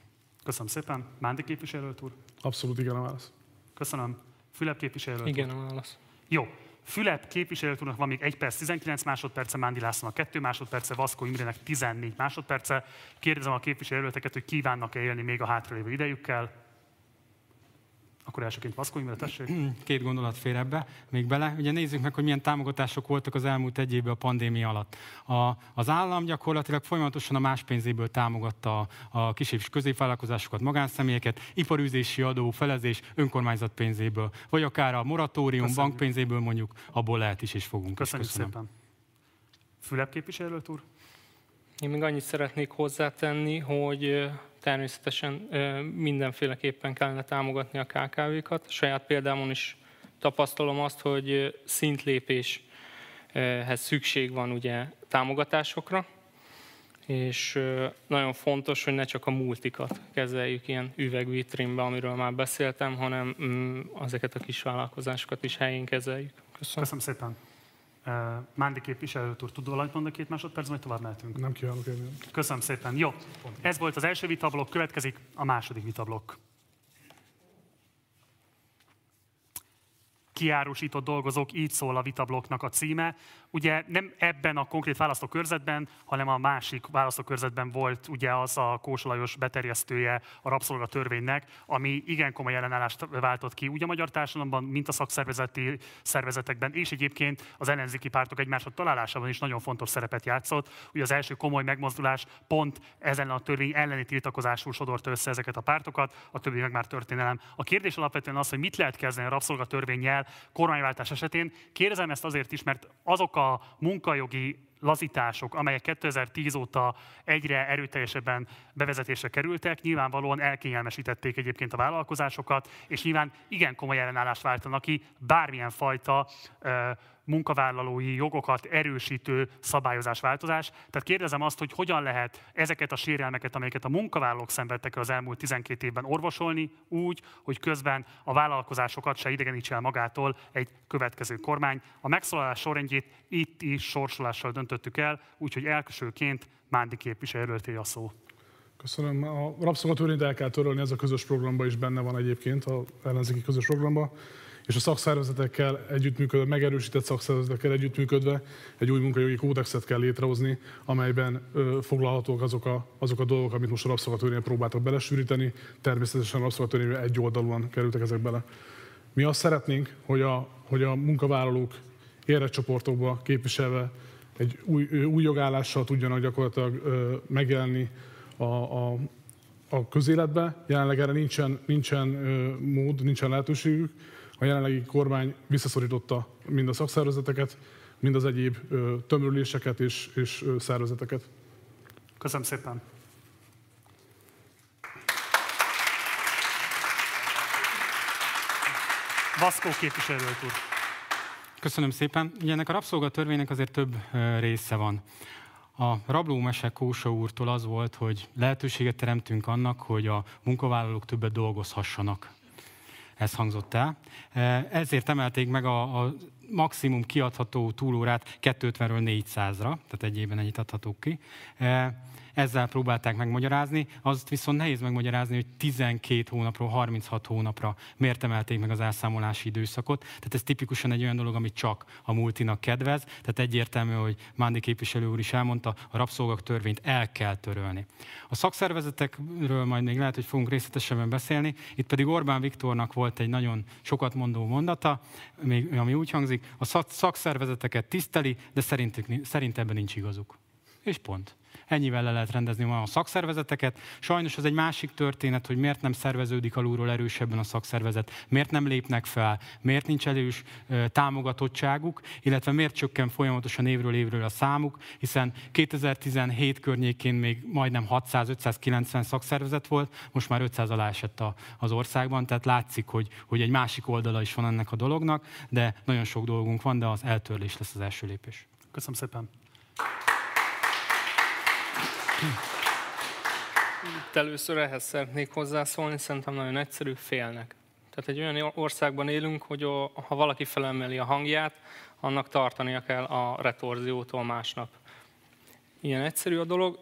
Köszönöm szépen. Mándi képviselőt úr? Abszolút igen a válasz. Köszönöm. Fülep képviselőt Igen a válasz. Jó. Fülep képviselőtúrnak van még 1 perc 19 másodperce, Mándi Lászlónak 2 másodperce, Vaszkó Imrének 14 másodperce. Kérdezem a képviselőteket, hogy kívánnak-e élni még a hátralévő idejükkel. Akkor elsőként Vaszkó tessék. Két gondolat fér ebbe még bele. Ugye nézzük meg, hogy milyen támogatások voltak az elmúlt egy évben a pandémia alatt. A, az állam gyakorlatilag folyamatosan a más pénzéből támogatta a, a kis és középvállalkozásokat, magánszemélyeket, iparűzési adó, felezés, önkormányzat pénzéből, vagy akár a moratórium, Köszönjük. bankpénzéből mondjuk, abból lehet is és fogunk. is. Köszönjük Köszönöm. szépen. Fülep képviselőt úr? Én még annyit szeretnék hozzátenni, hogy természetesen mindenféleképpen kellene támogatni a KKV-kat. Saját példámon is tapasztalom azt, hogy szintlépéshez szükség van ugye támogatásokra, és nagyon fontos, hogy ne csak a multikat kezeljük ilyen üvegvitrínbe, amiről már beszéltem, hanem mm, ezeket a kis vállalkozásokat is helyén kezeljük. Köszönöm. Köszönöm szépen. Mándi képviselőt úr, tud valamit mondani két másodperc, majd tovább mehetünk. Nem kívánok élni. Köszönöm szépen. Jó, ez volt az első vitablok, következik a második vitablok. Kiárusított dolgozók, így szól a vitablokknak a címe. Ugye nem ebben a konkrét választókörzetben, hanem a másik választókörzetben volt ugye az a Kósolajos beterjesztője a rabszolgatörvénynek, ami igen komoly ellenállást váltott ki úgy a magyar társadalomban, mint a szakszervezeti szervezetekben, és egyébként az ellenzéki pártok egymásra találásában is nagyon fontos szerepet játszott. Ugye az első komoly megmozdulás pont ezen a törvény elleni tiltakozásul sodorta össze ezeket a pártokat, a többi meg már történelem. A kérdés alapvetően az, hogy mit lehet kezdeni a kormányváltás esetén. Kérdezem ezt azért is, mert azok a munkajogi lazítások, amelyek 2010 óta egyre erőteljesebben bevezetésre kerültek, nyilvánvalóan elkényelmesítették egyébként a vállalkozásokat, és nyilván igen komoly ellenállást váltanak ki bármilyen fajta ö, munkavállalói jogokat erősítő szabályozás változás. Tehát kérdezem azt, hogy hogyan lehet ezeket a sérelmeket, amelyeket a munkavállalók szenvedtek az elmúlt 12 évben orvosolni úgy, hogy közben a vállalkozásokat se idegenítse el magától egy következő kormány. A megszólalás sorrendjét itt is sorsolással döntöttük el, úgyhogy elsőként Mándi képviselőté a szó. Köszönöm. A rabszolgatörvényt el kell törölni, ez a közös programban is benne van egyébként, a ellenzéki közös programban. És a szakszervezetekkel együttműködve, megerősített szakszervezetekkel együttműködve egy új munkajogi kódexet kell létrehozni, amelyben ö, foglalhatók azok a, azok a dolgok, amit most a rabszolgatörvényen próbáltak belesűríteni. Természetesen a rabszolgatörvényben egy oldalúan kerültek ezek bele. Mi azt szeretnénk, hogy a, hogy a munkavállalók érdekcsoportokba képviselve egy új, új jogállással tudjanak gyakorlatilag ö, megjelenni a, a, a közéletbe. Jelenleg erre nincsen, nincsen ö, mód, nincsen lehetőségük. A jelenlegi kormány visszaszorította mind a szakszervezeteket, mind az egyéb tömörüléseket és, és szervezeteket. Köszönöm szépen. Vaszkó képviselőt úr. Köszönöm szépen. Ugye ennek a rabszolgatörvénynek azért több része van. A rablómese Kósa úrtól az volt, hogy lehetőséget teremtünk annak, hogy a munkavállalók többet dolgozhassanak. Ez hangzott el. Ezért emelték meg a, a maximum kiadható túlórát 250-ről 400-ra, tehát egy évben ennyit adhatók ki. Ezzel próbálták megmagyarázni, azt viszont nehéz megmagyarázni, hogy 12 hónapról 36 hónapra miért emelték meg az elszámolási időszakot. Tehát ez tipikusan egy olyan dolog, ami csak a multinak kedvez. Tehát egyértelmű, hogy Mándi képviselő úr is elmondta, a rabszolgak törvényt el kell törölni. A szakszervezetekről majd még lehet, hogy fogunk részletesebben beszélni. Itt pedig Orbán Viktornak volt egy nagyon sokat mondó mondata, ami úgy hangzik, a szak- szakszervezeteket tiszteli, de szerintük, szerint ebben nincs igazuk. És pont. Ennyivel le lehet rendezni ma a szakszervezeteket. Sajnos az egy másik történet, hogy miért nem szerveződik alulról erősebben a szakszervezet, miért nem lépnek fel, miért nincs elős ö, támogatottságuk, illetve miért csökken folyamatosan évről évről a számuk, hiszen 2017 környékén még majdnem 600-590 szakszervezet volt, most már 500 alá esett a, az országban, tehát látszik, hogy, hogy egy másik oldala is van ennek a dolognak, de nagyon sok dolgunk van, de az eltörlés lesz az első lépés. Köszönöm szépen. Itt először ehhez szeretnék hozzászólni, szerintem nagyon egyszerű, félnek. Tehát egy olyan országban élünk, hogy ha valaki felemeli a hangját, annak tartania kell a retorziótól másnap. Ilyen egyszerű a dolog.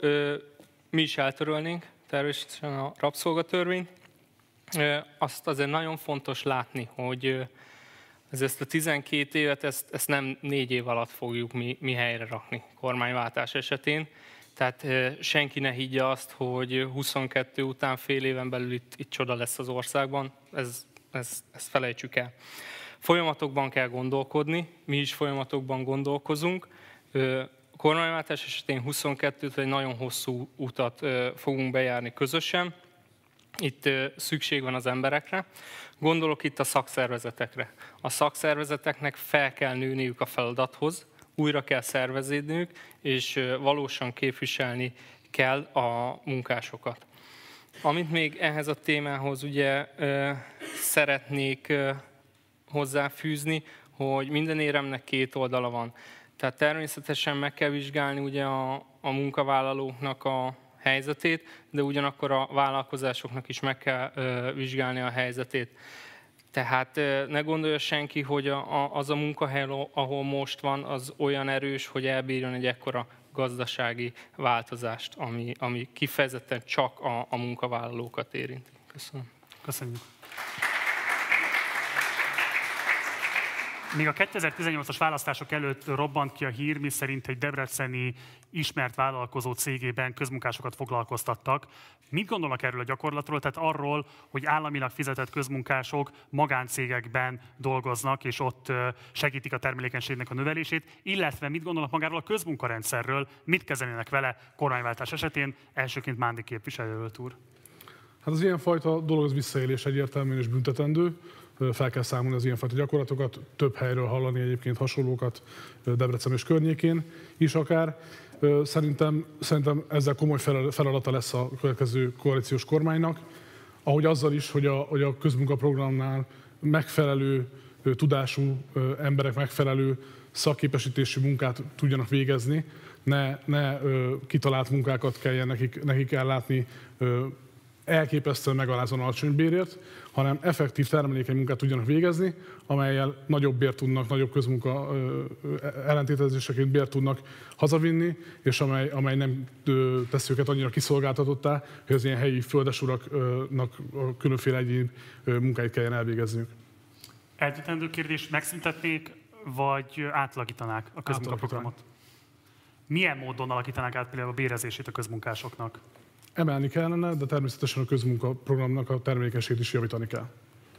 Mi is eltörölnénk természetesen a rabszolgatörvényt. Azt azért nagyon fontos látni, hogy Ez ezt a 12 évet, ezt, ezt nem négy év alatt fogjuk mi, mi helyre rakni kormányváltás esetén. Tehát senki ne higgye azt, hogy 22 után fél éven belül itt, itt csoda lesz az országban. Ez, ez, ezt felejtsük el. Folyamatokban kell gondolkodni, mi is folyamatokban gondolkozunk. Kormányváltás esetén 22-t egy nagyon hosszú utat fogunk bejárni közösen. Itt szükség van az emberekre. Gondolok itt a szakszervezetekre. A szakszervezeteknek fel kell nőniük a feladathoz, újra kell szerveződniük, és valósan képviselni kell a munkásokat. Amit még ehhez a témához ugye szeretnék hozzáfűzni, hogy minden éremnek két oldala van. Tehát természetesen meg kell vizsgálni ugye a, a munkavállalóknak a helyzetét, de ugyanakkor a vállalkozásoknak is meg kell ö, vizsgálni a helyzetét. Tehát ne gondolja senki, hogy a, az a munkahely, ahol most van, az olyan erős, hogy elbírjon egy ekkora gazdasági változást, ami, ami kifejezetten csak a, a munkavállalókat érinti. Köszönöm. Köszönjük. Még a 2018-as választások előtt robbant ki a hír, mi szerint egy debreceni ismert vállalkozó cégében közmunkásokat foglalkoztattak. Mit gondolnak erről a gyakorlatról? Tehát arról, hogy államilag fizetett közmunkások magáncégekben dolgoznak, és ott segítik a termelékenységnek a növelését, illetve mit gondolnak magáról a közmunkarendszerről, mit kezelnének vele kormányváltás esetén, elsőként Mándi képviselőt úr. Hát az ilyenfajta dolog az visszaélés egyértelműen és büntetendő fel kell számolni az ilyenfajta gyakorlatokat, több helyről hallani egyébként hasonlókat Debrecen és környékén is akár. Szerintem, szerintem ezzel komoly feladata lesz a következő koalíciós kormánynak, ahogy azzal is, hogy a, hogy a közmunkaprogramnál megfelelő tudású emberek megfelelő szakképesítésű munkát tudjanak végezni, ne, ne kitalált munkákat kelljen nekik, nekik ellátni elképesztően megalázóan alacsony bérért, hanem effektív termelékeny munkát tudjanak végezni, amelyel nagyobb bért tudnak, nagyobb közmunka ellentétezéseként bért tudnak hazavinni, és amely, amely nem teszi őket annyira kiszolgáltatottá, hogy az ilyen helyi földesuraknak különféle egyéb munkáit kelljen elvégezniük. Eltetendő kérdés, megszüntetnék, vagy átalakítanák a közmunkaprogramot? Milyen módon alakítanák át például a bérezését a közmunkásoknak? Emelni kellene, de természetesen a közmunkaprogramnak a termékenységét is javítani kell.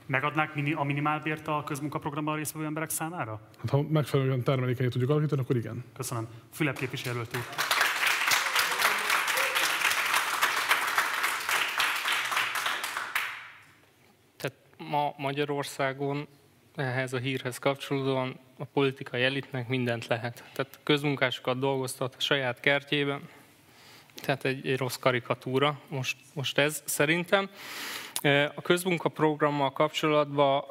Megadnák a minimálbért a közmunkaprogramban résztvevő emberek számára? Hát, ha megfelelően termelékenyét tudjuk alakítani, akkor igen. Köszönöm. Fülep képviselőt úr. Tehát ma Magyarországon ehhez a hírhez kapcsolódóan a politikai elitnek mindent lehet. Tehát közmunkásokat dolgoztat a saját kertjében, tehát egy, egy rossz karikatúra most, most ez szerintem. A közmunkaprogrammal kapcsolatban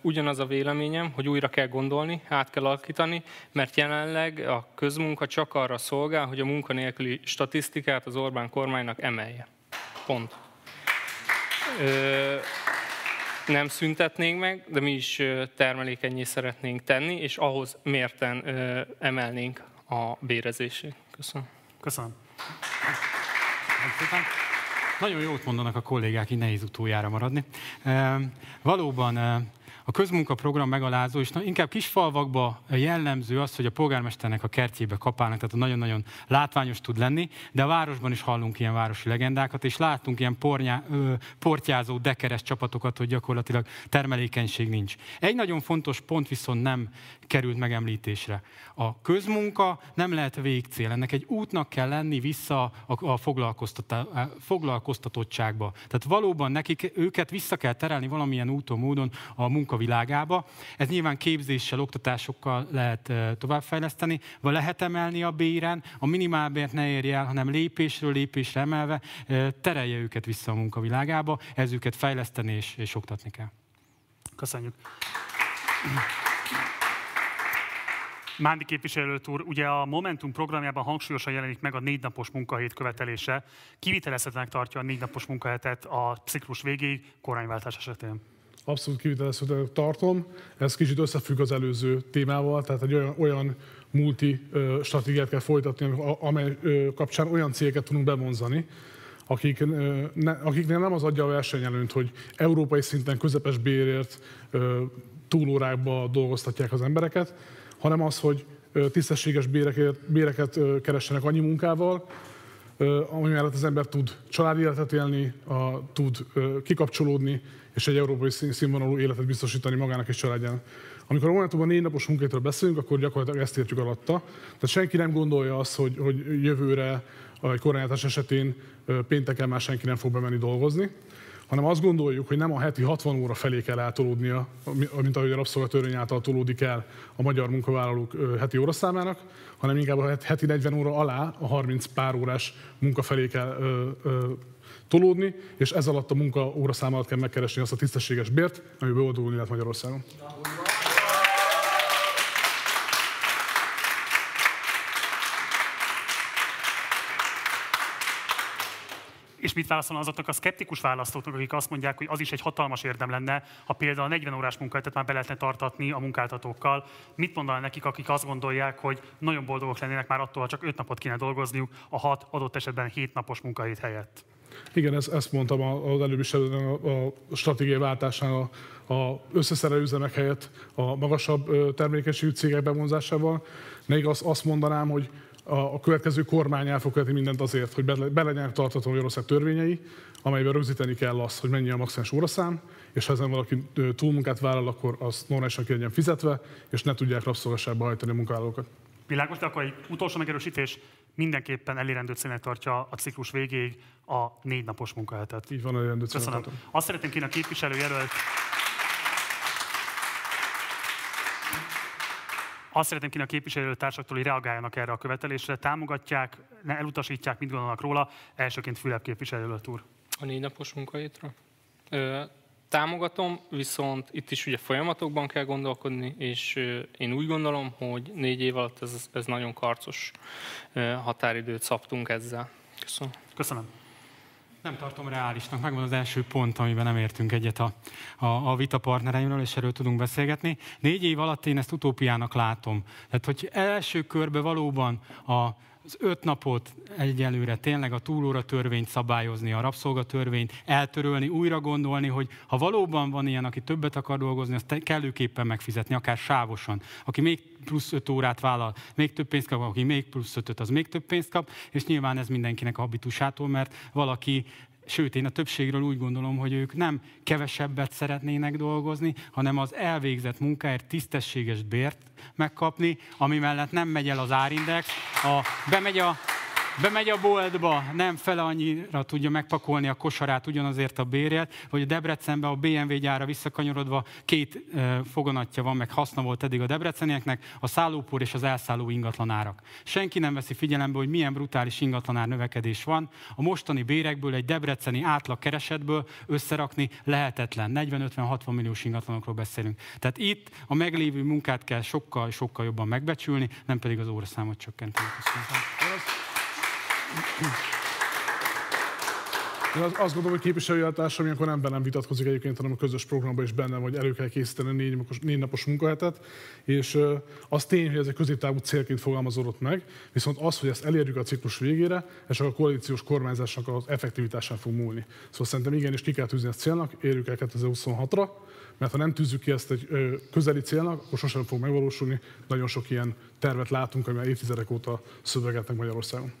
ugyanaz a véleményem, hogy újra kell gondolni, át kell alakítani, mert jelenleg a közmunka csak arra szolgál, hogy a munkanélküli statisztikát az Orbán kormánynak emelje. Pont. Nem szüntetnénk meg, de mi is termelékenyé szeretnénk tenni, és ahhoz mérten emelnénk a bérezését. Köszönöm. Köszönöm. Nagyon jót mondanak a kollégák, így nehéz utoljára maradni. E, valóban e, a közmunkaprogram megalázó, és inkább kisfalvakba jellemző az, hogy a polgármesternek a kertjébe kapálnak, tehát nagyon-nagyon látványos tud lenni, de a városban is hallunk ilyen városi legendákat, és látunk ilyen pornyá, ö, portyázó, dekeres csapatokat, hogy gyakorlatilag termelékenység nincs. Egy nagyon fontos pont viszont nem került megemlítésre. A közmunka nem lehet végcél, ennek egy útnak kell lenni vissza a, a foglalkoztatottságba. Tehát valóban nekik őket vissza kell terelni valamilyen úton, módon a munkavilágába. Ez nyilván képzéssel, oktatásokkal lehet továbbfejleszteni, vagy lehet emelni a béren, a minimálbért ne érje el, hanem lépésről lépésre emelve terelje őket vissza a munkavilágába, ez őket fejleszteni és, és oktatni kell. Köszönjük. Mándi képviselőt úr, ugye a Momentum programjában hangsúlyosan jelenik meg a négy napos munkahét követelése. Kivitelezhetőnek tartja a négy napos munkahetet a ciklus végéig kormányváltás esetén? Abszolút kivitelezhetőnek tartom. Ez kicsit összefügg az előző témával, tehát egy olyan, olyan multi stratégiát kell folytatni, amely kapcsán olyan cégeket tudunk bevonzani, akik, ne, akiknél nem az adja a versenyelőnt, hogy európai szinten közepes bérért túlórákba dolgoztatják az embereket, hanem az, hogy tisztességes béreket, béreket keressenek annyi munkával, ami mellett az ember tud családi életet élni, a, tud kikapcsolódni, és egy európai színvonalú életet biztosítani magának és családjának. Amikor a Momentumban négy napos munkáitról beszélünk, akkor gyakorlatilag ezt értjük alatta. Tehát senki nem gondolja azt, hogy, hogy jövőre, egy kormányzás esetén pénteken már senki nem fog bemenni dolgozni, hanem azt gondoljuk, hogy nem a heti 60 óra felé kell eltolódnia, mint ahogy a rabszolgatörvény által tolódik el a magyar munkavállalók heti óraszámának, hanem inkább a heti 40 óra alá a 30 pár órás munka felé kell ö, ö, tolódni, és ez alatt a munka óraszám alatt kell megkeresni azt a tisztességes bért, ami boldogulni lehet Magyarországon. És mit válaszol azoknak a szkeptikus választóknak, akik azt mondják, hogy az is egy hatalmas érdem lenne, ha például a 40 órás munkahelyet már be lehetne tartatni a munkáltatókkal. Mit mondaná nekik, akik azt gondolják, hogy nagyon boldogok lennének már attól, ha csak 5 napot kéne dolgozniuk a 6, adott esetben 7 napos munkahét helyett? Igen, ezt, ezt mondtam az előbb is a, a stratégiai váltásnál, a, a összeszerelő üzemek helyett a magasabb termékenységű cégek bevonzásával. Még azt, azt mondanám, hogy a, a következő kormány el fog követni mindent azért, hogy be, be legyenek tartató Magyarország törvényei, amelyben rögzíteni kell azt, hogy mennyi a maximális óraszám, és ha ezen valaki túlmunkát vállal, akkor az normálisan ki legyen fizetve, és ne tudják rabszolgasságba hajtani a munkavállalókat. Világos, de akkor egy utolsó megerősítés, mindenképpen elérendő célnek tartja a ciklus végéig a négy napos munkahetet. Így van, elérendő Köszönöm. Azt szeretném kérni a képviselőjelölt, Azt szeretném kérni a képviselőtársaktól, hogy reagáljanak erre a követelésre, támogatják, ne elutasítják, mit gondolnak róla. Elsőként Fülep képviselőjelölt úr. A négy napos munkahétre? támogatom, viszont itt is ugye folyamatokban kell gondolkodni, és én úgy gondolom, hogy négy év alatt ez, ez nagyon karcos határidőt szabtunk ezzel. Köszönöm. Köszönöm. Nem tartom reálisnak, megvan az első pont, amiben nem értünk egyet a, a, a vita partnereimről, és erről tudunk beszélgetni. Négy év alatt én ezt utópiának látom. Tehát, hogy első körbe valóban a az öt napot egyelőre tényleg a túlóra törvényt szabályozni, a rabszolgatörvényt eltörölni, újra gondolni, hogy ha valóban van ilyen, aki többet akar dolgozni, azt kellőképpen megfizetni, akár sávosan. Aki még plusz öt órát vállal, még több pénzt kap, aki még plusz ötöt, az még több pénzt kap, és nyilván ez mindenkinek a habitusától, mert valaki Sőt, én a többségről úgy gondolom, hogy ők nem kevesebbet szeretnének dolgozni, hanem az elvégzett munkáért tisztességes bért megkapni, ami mellett nem megy el az árindex, a, bemegy a Bemegy a boltba, nem fele annyira tudja megpakolni a kosarát ugyanazért a bérért, hogy a Debrecenben a BMW gyára visszakanyarodva két e, van, meg haszna volt eddig a debrecenieknek, a szállópor és az elszálló ingatlanárak. Senki nem veszi figyelembe, hogy milyen brutális ingatlanár növekedés van. A mostani bérekből egy debreceni átlag keresetből összerakni lehetetlen. 40-50-60 milliós ingatlanokról beszélünk. Tehát itt a meglévő munkát kell sokkal-sokkal jobban megbecsülni, nem pedig az óraszámot csökkenteni. Köszönöm. Én azt gondolom, hogy képviselőjeltársam ilyenkor nem bennem vitatkozik egyébként, hanem a közös programban is benne, hogy elő kell készíteni négy négy napos munkahetet, és az tény, hogy ez egy középtávú célként fogalmazódott meg, viszont az, hogy ezt elérjük a ciklus végére, csak a koalíciós kormányzásnak az effektivitásán fog múlni. Szóval szerintem igenis ki kell tűzni ezt célnak, érjük el 2026-ra, mert ha nem tűzzük ki ezt egy közeli célnak, akkor sosem fog megvalósulni. Nagyon sok ilyen tervet látunk, ami már évtizedek óta szövegetnek Magyarországon.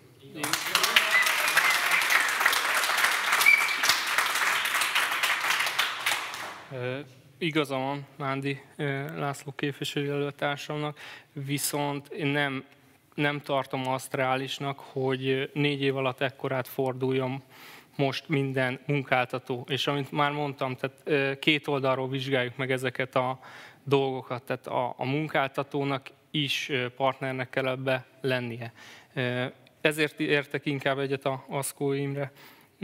Igaza van Mándi László képviselőjelöltársamnak, viszont én nem, nem tartom azt reálisnak, hogy négy év alatt ekkorát forduljon most minden munkáltató. És amit már mondtam, tehát két oldalról vizsgáljuk meg ezeket a dolgokat, tehát a, a munkáltatónak is partnernek kell ebbe lennie. Ezért értek inkább egyet a Aszkó Imre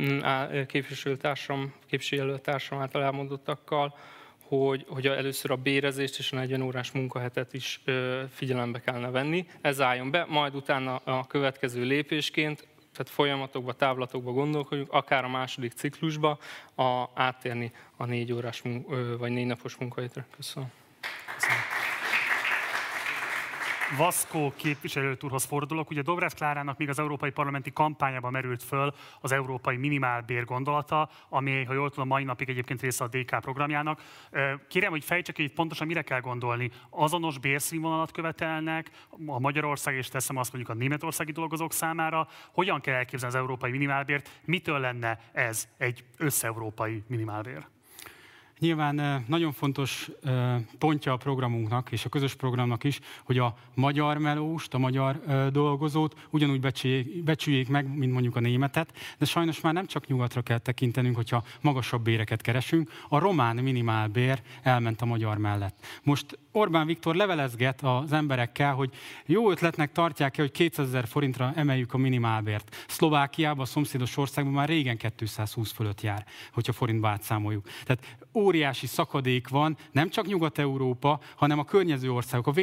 mm, képviselőtársam, képviselőtársam által elmondottakkal, hogy, hogy először a bérezést és a 40 órás munkahetet is figyelembe kellene venni. Ez álljon be, majd utána a következő lépésként tehát folyamatokba, távlatokba gondolkodjunk, akár a második ciklusba a, áttérni a négy órás vagy négy napos munkahétre. Köszönöm. Vaszkó képviselőtúrhoz fordulok. Ugye Dobrev Klárának még az európai parlamenti kampányában merült föl az európai minimálbér gondolata, ami, ha jól tudom, mai napig egyébként része a DK programjának. Kérem, hogy fejtsek hogy pontosan mire kell gondolni. Azonos bérszínvonalat követelnek a Magyarország, és teszem azt mondjuk a németországi dolgozók számára. Hogyan kell elképzelni az európai minimálbért? Mitől lenne ez egy összeurópai minimálbér? Nyilván nagyon fontos pontja a programunknak és a közös programnak is, hogy a magyar melóst, a magyar dolgozót ugyanúgy becsüljék, meg, mint mondjuk a németet, de sajnos már nem csak nyugatra kell tekintenünk, hogyha magasabb béreket keresünk. A román minimálbér elment a magyar mellett. Most Orbán Viktor levelezget az emberekkel, hogy jó ötletnek tartják-e, hogy 200 forintra emeljük a minimálbért. Szlovákiában, a szomszédos országban már régen 220 fölött jár, hogyha forintba átszámoljuk. Tehát óriási szakadék van, nem csak Nyugat-Európa, hanem a környező országok, a v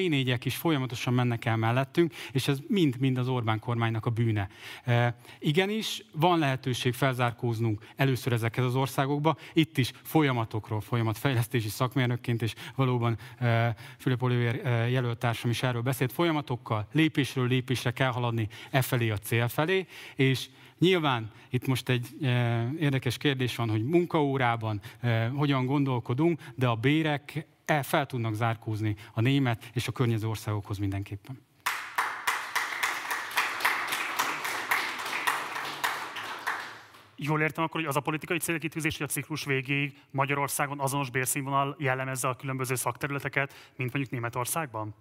is folyamatosan mennek el mellettünk, és ez mind-mind az Orbán kormánynak a bűne. E, igenis, van lehetőség felzárkóznunk először ezekhez az országokba, itt is folyamatokról, folyamatfejlesztési szakmérnökként, és valóban e, Fülöp Oliver e, jelöltársam is erről beszélt, folyamatokkal lépésről lépésre kell haladni e felé a cél felé, és Nyilván itt most egy e, érdekes kérdés van, hogy munkaórában e, hogyan gondolkodunk, de a bérek el fel tudnak zárkózni a német és a környező országokhoz mindenképpen. Jól értem akkor, hogy az a politikai célkitűzés, hogy a ciklus végéig Magyarországon azonos bérszínvonal jellemezze a különböző szakterületeket, mint mondjuk Németországban?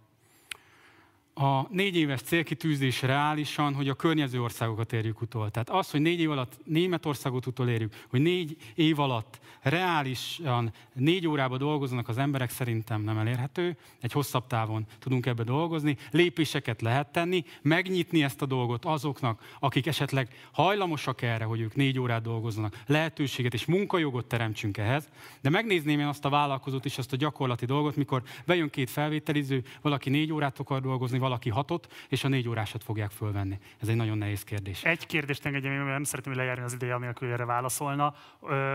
A négy éves célkitűzés reálisan, hogy a környező országokat érjük utol. Tehát az, hogy négy év alatt Németországot utolérjük, hogy négy év alatt reálisan négy órába dolgoznak az emberek, szerintem nem elérhető. Egy hosszabb távon tudunk ebbe dolgozni. Lépéseket lehet tenni, megnyitni ezt a dolgot azoknak, akik esetleg hajlamosak erre, hogy ők négy órát dolgoznak, lehetőséget és munkajogot teremtsünk ehhez. De megnézném én azt a vállalkozót és azt a gyakorlati dolgot, mikor bejön két felvételiző, valaki négy órát akar dolgozni, valaki hatot, és a négy órásat fogják fölvenni. Ez egy nagyon nehéz kérdés. Egy kérdést engedjem, mert nem szeretném, lejárni az ideje, anélkül erre válaszolna.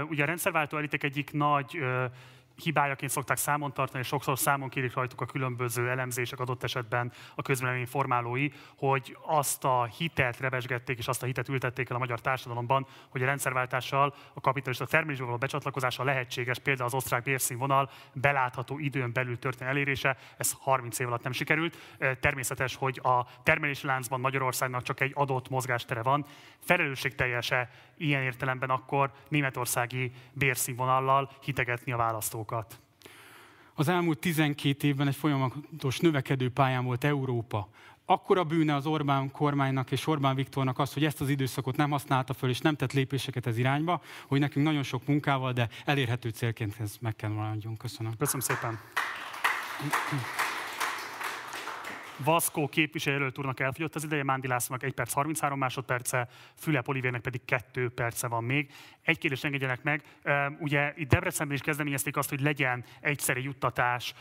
Ugye a rendszerváltó elitek egyik nagy hibájaként szokták számon tartani, és sokszor számon kérik rajtuk a különböző elemzések adott esetben a közvélemény formálói, hogy azt a hitelt rebesgették és azt a hitet ültették el a magyar társadalomban, hogy a rendszerváltással a kapitalista termelésbe való becsatlakozása lehetséges, például az osztrák bérszínvonal belátható időn belül történő elérése, ez 30 év alatt nem sikerült. Természetes, hogy a termelési láncban Magyarországnak csak egy adott mozgástere van. Felelősségteljes-e ilyen értelemben akkor németországi bérszínvonallal hitegetni a választókat? Az elmúlt 12 évben egy folyamatos növekedő pályán volt Európa. Akkor a bűne az Orbán kormánynak és Orbán Viktornak az, hogy ezt az időszakot nem használta föl, és nem tett lépéseket ez irányba, hogy nekünk nagyon sok munkával, de elérhető célként ez meg kell maradjon. Köszönöm. Köszönöm szépen. Vaszkó képviselőjelölt úrnak elfogyott az ideje, Mándi Lászlónak 1 perc 33 másodperce, Füle Olivérnek pedig 2 perce van még. Egy kérdést engedjenek meg. Ugye itt Debrecenben is kezdeményezték azt, hogy legyen egyszeri juttatás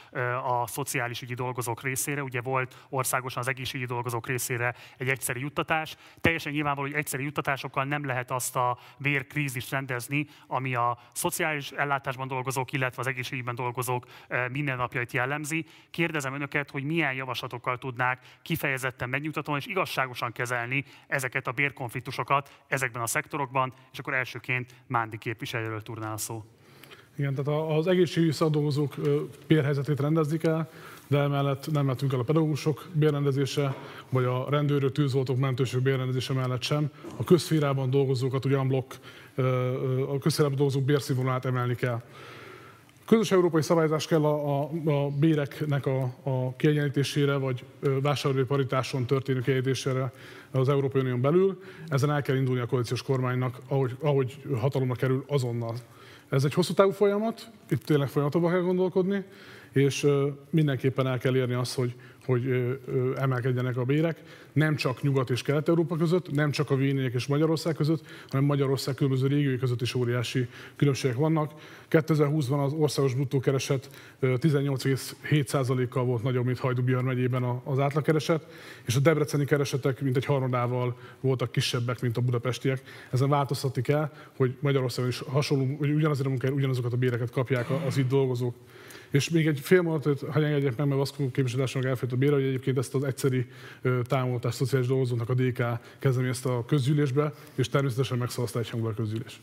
a szociális ügyi dolgozók részére. Ugye volt országosan az egészségügyi dolgozók részére egy egyszeri juttatás. Teljesen nyilvánvaló, hogy egyszeri juttatásokkal nem lehet azt a vérkrízist rendezni, ami a szociális ellátásban dolgozók, illetve az egészségügyben dolgozók mindennapjait jellemzi. Kérdezem önöket, hogy milyen javaslatokkal tudnák kifejezetten megnyugtatóan és igazságosan kezelni ezeket a bérkonfliktusokat ezekben a szektorokban, és akkor elsőként Mándi képviselőről turnál szó. Igen, tehát az egészségügyi szakdolgozók bérhelyzetét rendezni kell, de emellett nem mehetünk el a pedagógusok bérrendezése, vagy a rendőrök, tűzoltók, mentősök bérrendezése mellett sem. A közférában dolgozókat ugyan blokk, a közférában dolgozók bérszínvonalát emelni kell. Közös európai szabályozás kell a, a, a béreknek a, a kiegyenlítésére, vagy vásárlói paritáson történő kiegyenlítésére az Európai Unión belül. Ezen el kell indulni a koalíciós kormánynak, ahogy, ahogy hatalomra kerül azonnal. Ez egy hosszú távú folyamat, itt tényleg folyamatokban kell gondolkodni, és mindenképpen el kell érni azt, hogy, hogy emelkedjenek a bérek, nem csak Nyugat és Kelet-Európa között, nem csak a v és Magyarország között, hanem Magyarország különböző régiói között is óriási különbségek vannak. 2020-ban az országos bruttó kereset 18,7%-kal volt nagyobb, mint Hajdú megyében az átlagkereset, és a debreceni keresetek mint egy harmadával voltak kisebbek, mint a budapestiek. Ezen változtatni kell, hogy Magyarországon is hasonló, hogy ugyanazért a munkáért ugyanazokat a béreket kapják az itt dolgozók. És még egy fél mondatot, ha engedjek meg, mert azt képviselőtársamnak elfejt a bére, hogy egyébként ezt az egyszeri támogatást szociális dolgozóknak a DK ezt a közgyűlésbe, és természetesen megszavazta egyhangulag a közgyűlés.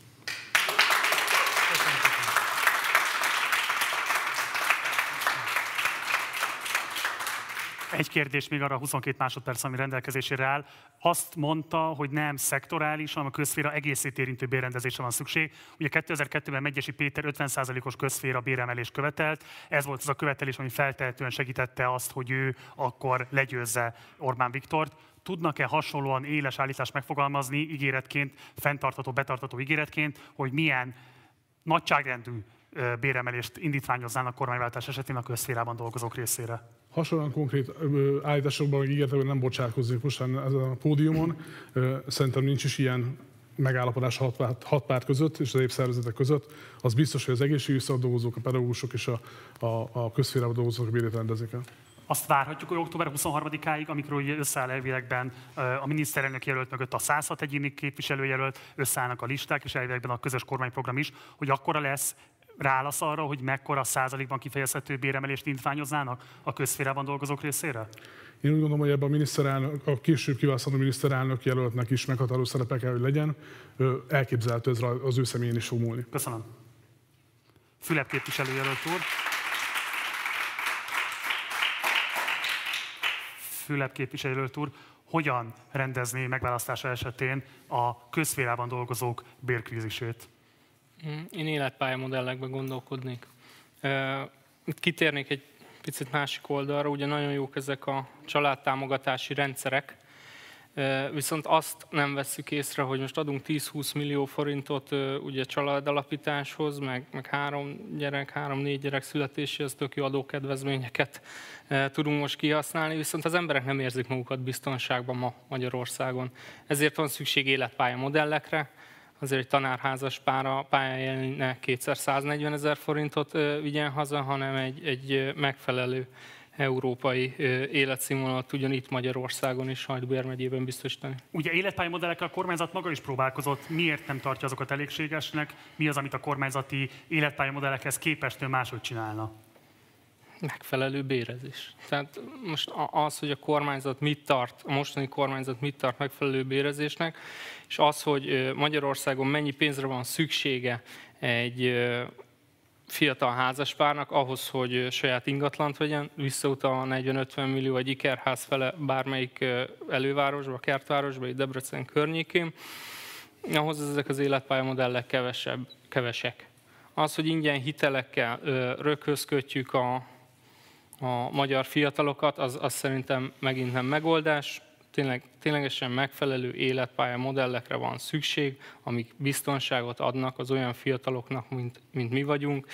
Egy kérdés még arra a 22 másodperc, ami rendelkezésére áll. Azt mondta, hogy nem szektorális, hanem a közféra egészét érintő bérrendezésre van szükség. Ugye 2002-ben Megyesi Péter 50%-os közféra béremelést követelt. Ez volt az a követelés, ami feltehetően segítette azt, hogy ő akkor legyőzze Orbán Viktort tudnak-e hasonlóan éles állítást megfogalmazni ígéretként, fenntartató, betartató ígéretként, hogy milyen nagyságrendű béremelést indítványoznának kormányváltás esetén a közszférában dolgozók részére? Hasonlóan konkrét állításokban, hogy ígértem, hogy nem bocsátkozik most ezen a pódiumon. Szerintem nincs is ilyen megállapodás hat hat párt között és az épp szervezetek között. Az biztos, hogy az egészségügyi szakdolgozók, a pedagógusok és a, a, a közférában dolgozók bérét rendezik el. Azt várhatjuk, hogy október 23-áig, amikor ugye összeáll elvilegben a miniszterelnök jelölt mögött a 106 egyéni képviselőjelölt, összeállnak a listák, és elvilegben a közös kormányprogram is, hogy akkora lesz rálasz arra, hogy mekkora százalékban kifejezhető béremelést intványoznának a közférában dolgozók részére? Én úgy gondolom, hogy ebben a, miniszterelnök, a később kiválasztható miniszterelnök jelöltnek is meghatározó szerepe kell, hogy legyen. Elképzelhető ez az ő személyén is fog múlni. Köszönöm. Fülep képviselőjelölt úr. Fülep képviselőjelölt úr, hogyan rendezné megválasztása esetén a közférában dolgozók bérkrízisét? Mm, én életpályamodellekben gondolkodnék. Itt kitérnék egy picit másik oldalra, ugye nagyon jók ezek a családtámogatási rendszerek, viszont azt nem vesszük észre, hogy most adunk 10-20 millió forintot ugye családalapításhoz, meg, meg három gyerek, három-négy gyerek születéséhez tök jó adókedvezményeket tudunk most kihasználni, viszont az emberek nem érzik magukat biztonságban ma Magyarországon. Ezért van szükség életpálya modellekre, azért egy tanárházas pára pályájának kétszer 140 ezer forintot vigyen haza, hanem egy, egy megfelelő európai életszínvonalat tudjon itt Magyarországon és Hajdújár megyében biztosítani. Ugye életpályi modellekkel a kormányzat maga is próbálkozott. Miért nem tartja azokat elégségesnek? Mi az, amit a kormányzati életpályi modellekhez képest máshogy csinálna? Megfelelő bérezés. Tehát most az, hogy a kormányzat mit tart, a mostani kormányzat mit tart megfelelő bérezésnek, és az, hogy Magyarországon mennyi pénzre van szüksége egy fiatal házaspárnak ahhoz, hogy saját ingatlant vegyen, visszautal a 40-50 millió egy ikerház fele bármelyik elővárosba, kertvárosba, egy Debrecen környékén, ahhoz ezek az életpályamodellek kevesebb, kevesek. Az, hogy ingyen hitelekkel röghözkötjük a, a magyar fiatalokat, az, az szerintem megint nem megoldás. Tényleg, ténylegesen megfelelő életpálya modellekre van szükség, amik biztonságot adnak az olyan fiataloknak, mint, mint mi vagyunk.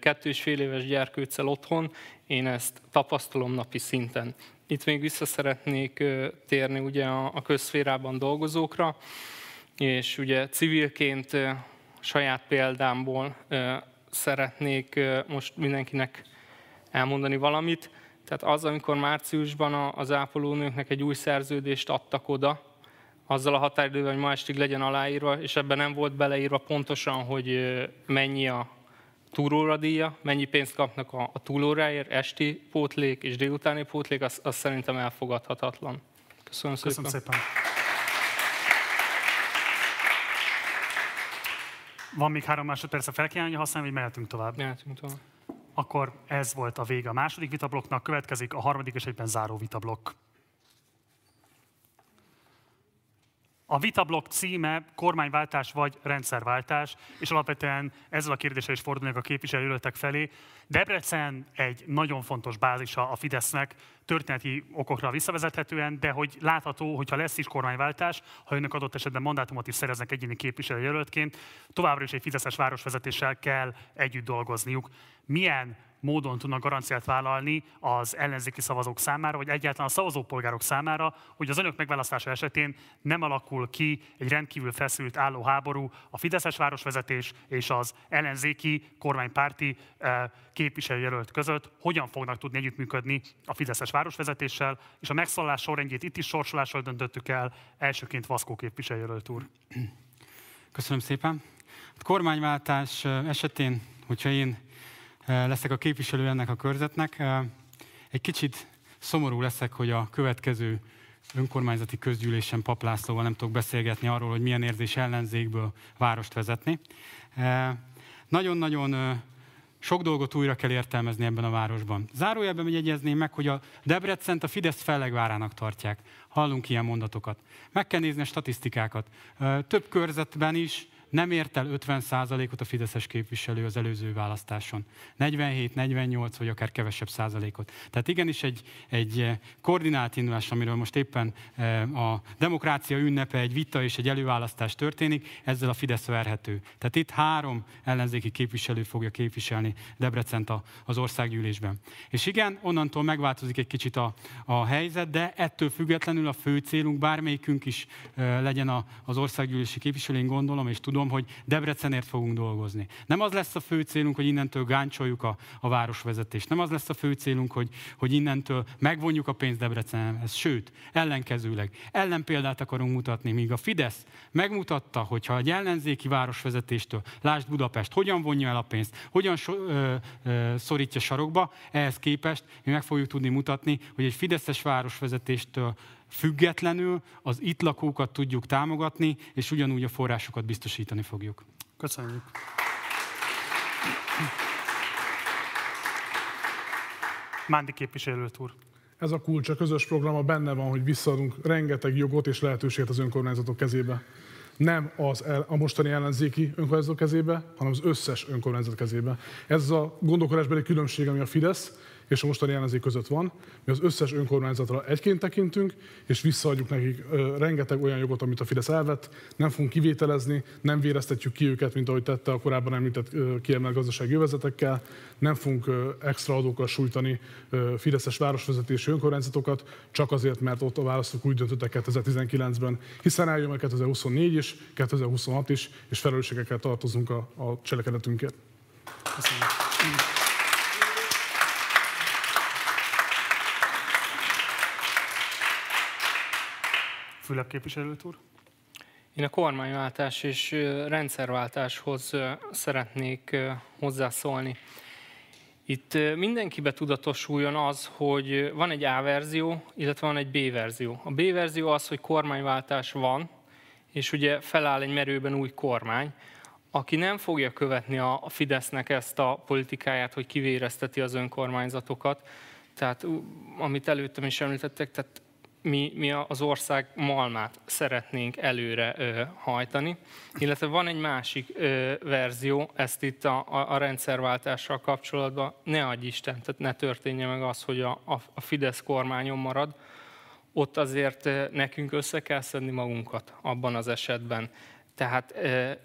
Kettő és fél éves gyerkőccel otthon, én ezt tapasztalom napi szinten. Itt még vissza szeretnék térni ugye a, közszférában dolgozókra, és ugye civilként saját példámból szeretnék most mindenkinek elmondani valamit. Tehát az, amikor márciusban az ápolónőknek egy új szerződést adtak oda, azzal a határidővel, hogy ma estig legyen aláírva, és ebben nem volt beleírva pontosan, hogy mennyi a túlóradíja, mennyi pénzt kapnak a, a túlóráért, esti pótlék és délutáni pótlék, az, az szerintem elfogadhatatlan. Köszönöm, Köszönöm szépen. szépen. Van még három másodperc a felkívánja használni, vagy mehetünk tovább? Mehetünk tovább. Akkor ez volt a vége a második vitablokknak, következik a harmadik és egyben záró vitablokk. A vitablok címe kormányváltás vagy rendszerváltás, és alapvetően ezzel a kérdéssel is fordulnak a képviselőületek felé. Debrecen egy nagyon fontos bázisa a Fidesznek, történeti okokra visszavezethetően, de hogy látható, hogyha lesz is kormányváltás, ha önök adott esetben mandátumot is szereznek egyéni képviselőjelöltként, továbbra is egy Fideszes városvezetéssel kell együtt dolgozniuk. Milyen módon tudnak garanciát vállalni az ellenzéki szavazók számára, vagy egyáltalán a szavazópolgárok számára, hogy az önök megválasztása esetén nem alakul ki egy rendkívül feszült álló háború a Fideszes városvezetés és az ellenzéki kormánypárti eh, képviselőjelölt között, hogyan fognak tudni együttműködni a Fideszes városvezetéssel, és a megszólalás sorrendjét itt is sorsolással döntöttük el, elsőként Vaszkó képviselőjelölt úr. Köszönöm szépen. A kormányváltás esetén, hogyha én leszek a képviselő ennek a körzetnek, egy kicsit szomorú leszek, hogy a következő önkormányzati közgyűlésen Paplászlóval nem tudok beszélgetni arról, hogy milyen érzés ellenzékből várost vezetni. Nagyon-nagyon sok dolgot újra kell értelmezni ebben a városban. Zárójelben jegyezném meg, hogy a Debrecent a Fidesz fellegvárának tartják. Hallunk ilyen mondatokat. Meg kell nézni a statisztikákat. Több körzetben is nem ért el 50%-ot a Fideszes képviselő az előző választáson. 47, 48 vagy akár kevesebb százalékot. Tehát igenis egy, egy koordinált indulás, amiről most éppen eh, a demokrácia ünnepe, egy vita és egy előválasztás történik, ezzel a Fidesz verhető. Tehát itt három ellenzéki képviselő fogja képviselni Debrecent az országgyűlésben. És igen, onnantól megváltozik egy kicsit a, a helyzet, de ettől függetlenül a fő célunk, bármelyikünk is eh, legyen az országgyűlési képviselő, én gondolom és tudom, tudom, hogy Debrecenért fogunk dolgozni. Nem az lesz a fő célunk, hogy innentől gáncsoljuk a, a városvezetést. Nem az lesz a fő célunk, hogy, hogy innentől megvonjuk a pénzt Debrecenhez. Sőt, ellenkezőleg ellenpéldát akarunk mutatni, míg a Fidesz megmutatta, hogyha egy ellenzéki városvezetéstől, lásd Budapest, hogyan vonja el a pénzt, hogyan so, ö, ö, szorítja sarokba, ehhez képest mi meg fogjuk tudni mutatni, hogy egy Fideszes városvezetéstől függetlenül az itt lakókat tudjuk támogatni, és ugyanúgy a forrásokat biztosítani fogjuk. Köszönjük. Mándi képviselőt úr. Ez a kulcs, a közös programa benne van, hogy visszaadunk rengeteg jogot és lehetőséget az önkormányzatok kezébe. Nem az el, a mostani ellenzéki önkormányzatok kezébe, hanem az összes önkormányzat kezébe. Ez a gondolkodásbeli különbség, ami a Fidesz és a mostani ellenzék között van. Mi az összes önkormányzatra egyként tekintünk, és visszaadjuk nekik rengeteg olyan jogot, amit a Fidesz elvett. Nem fogunk kivételezni, nem véreztetjük ki őket, mint ahogy tette a korábban említett kiemelt gazdasági jövezetekkel. Nem fogunk extra adókkal sújtani Fideszes városvezetési önkormányzatokat, csak azért, mert ott a választók úgy döntöttek 2019-ben, hiszen eljön meg 2024 is, 2026 is, és felelősségekkel tartozunk a, a cselekedetünkért. Köszönöm. Fülep képviselőt úr. Én a kormányváltás és rendszerváltáshoz szeretnék hozzászólni. Itt mindenkibe tudatosuljon az, hogy van egy A verzió, illetve van egy B verzió. A B verzió az, hogy kormányváltás van, és ugye feláll egy merőben új kormány, aki nem fogja követni a Fidesznek ezt a politikáját, hogy kivérezteti az önkormányzatokat, tehát amit előttem is említettek, tehát mi, mi az ország malmát szeretnénk előre ö, hajtani, illetve van egy másik ö, verzió, ezt itt a, a, a rendszerváltással kapcsolatban, ne adj Isten, tehát ne történje meg az, hogy a, a, a Fidesz kormányon marad, ott azért nekünk össze kell szedni magunkat abban az esetben. Tehát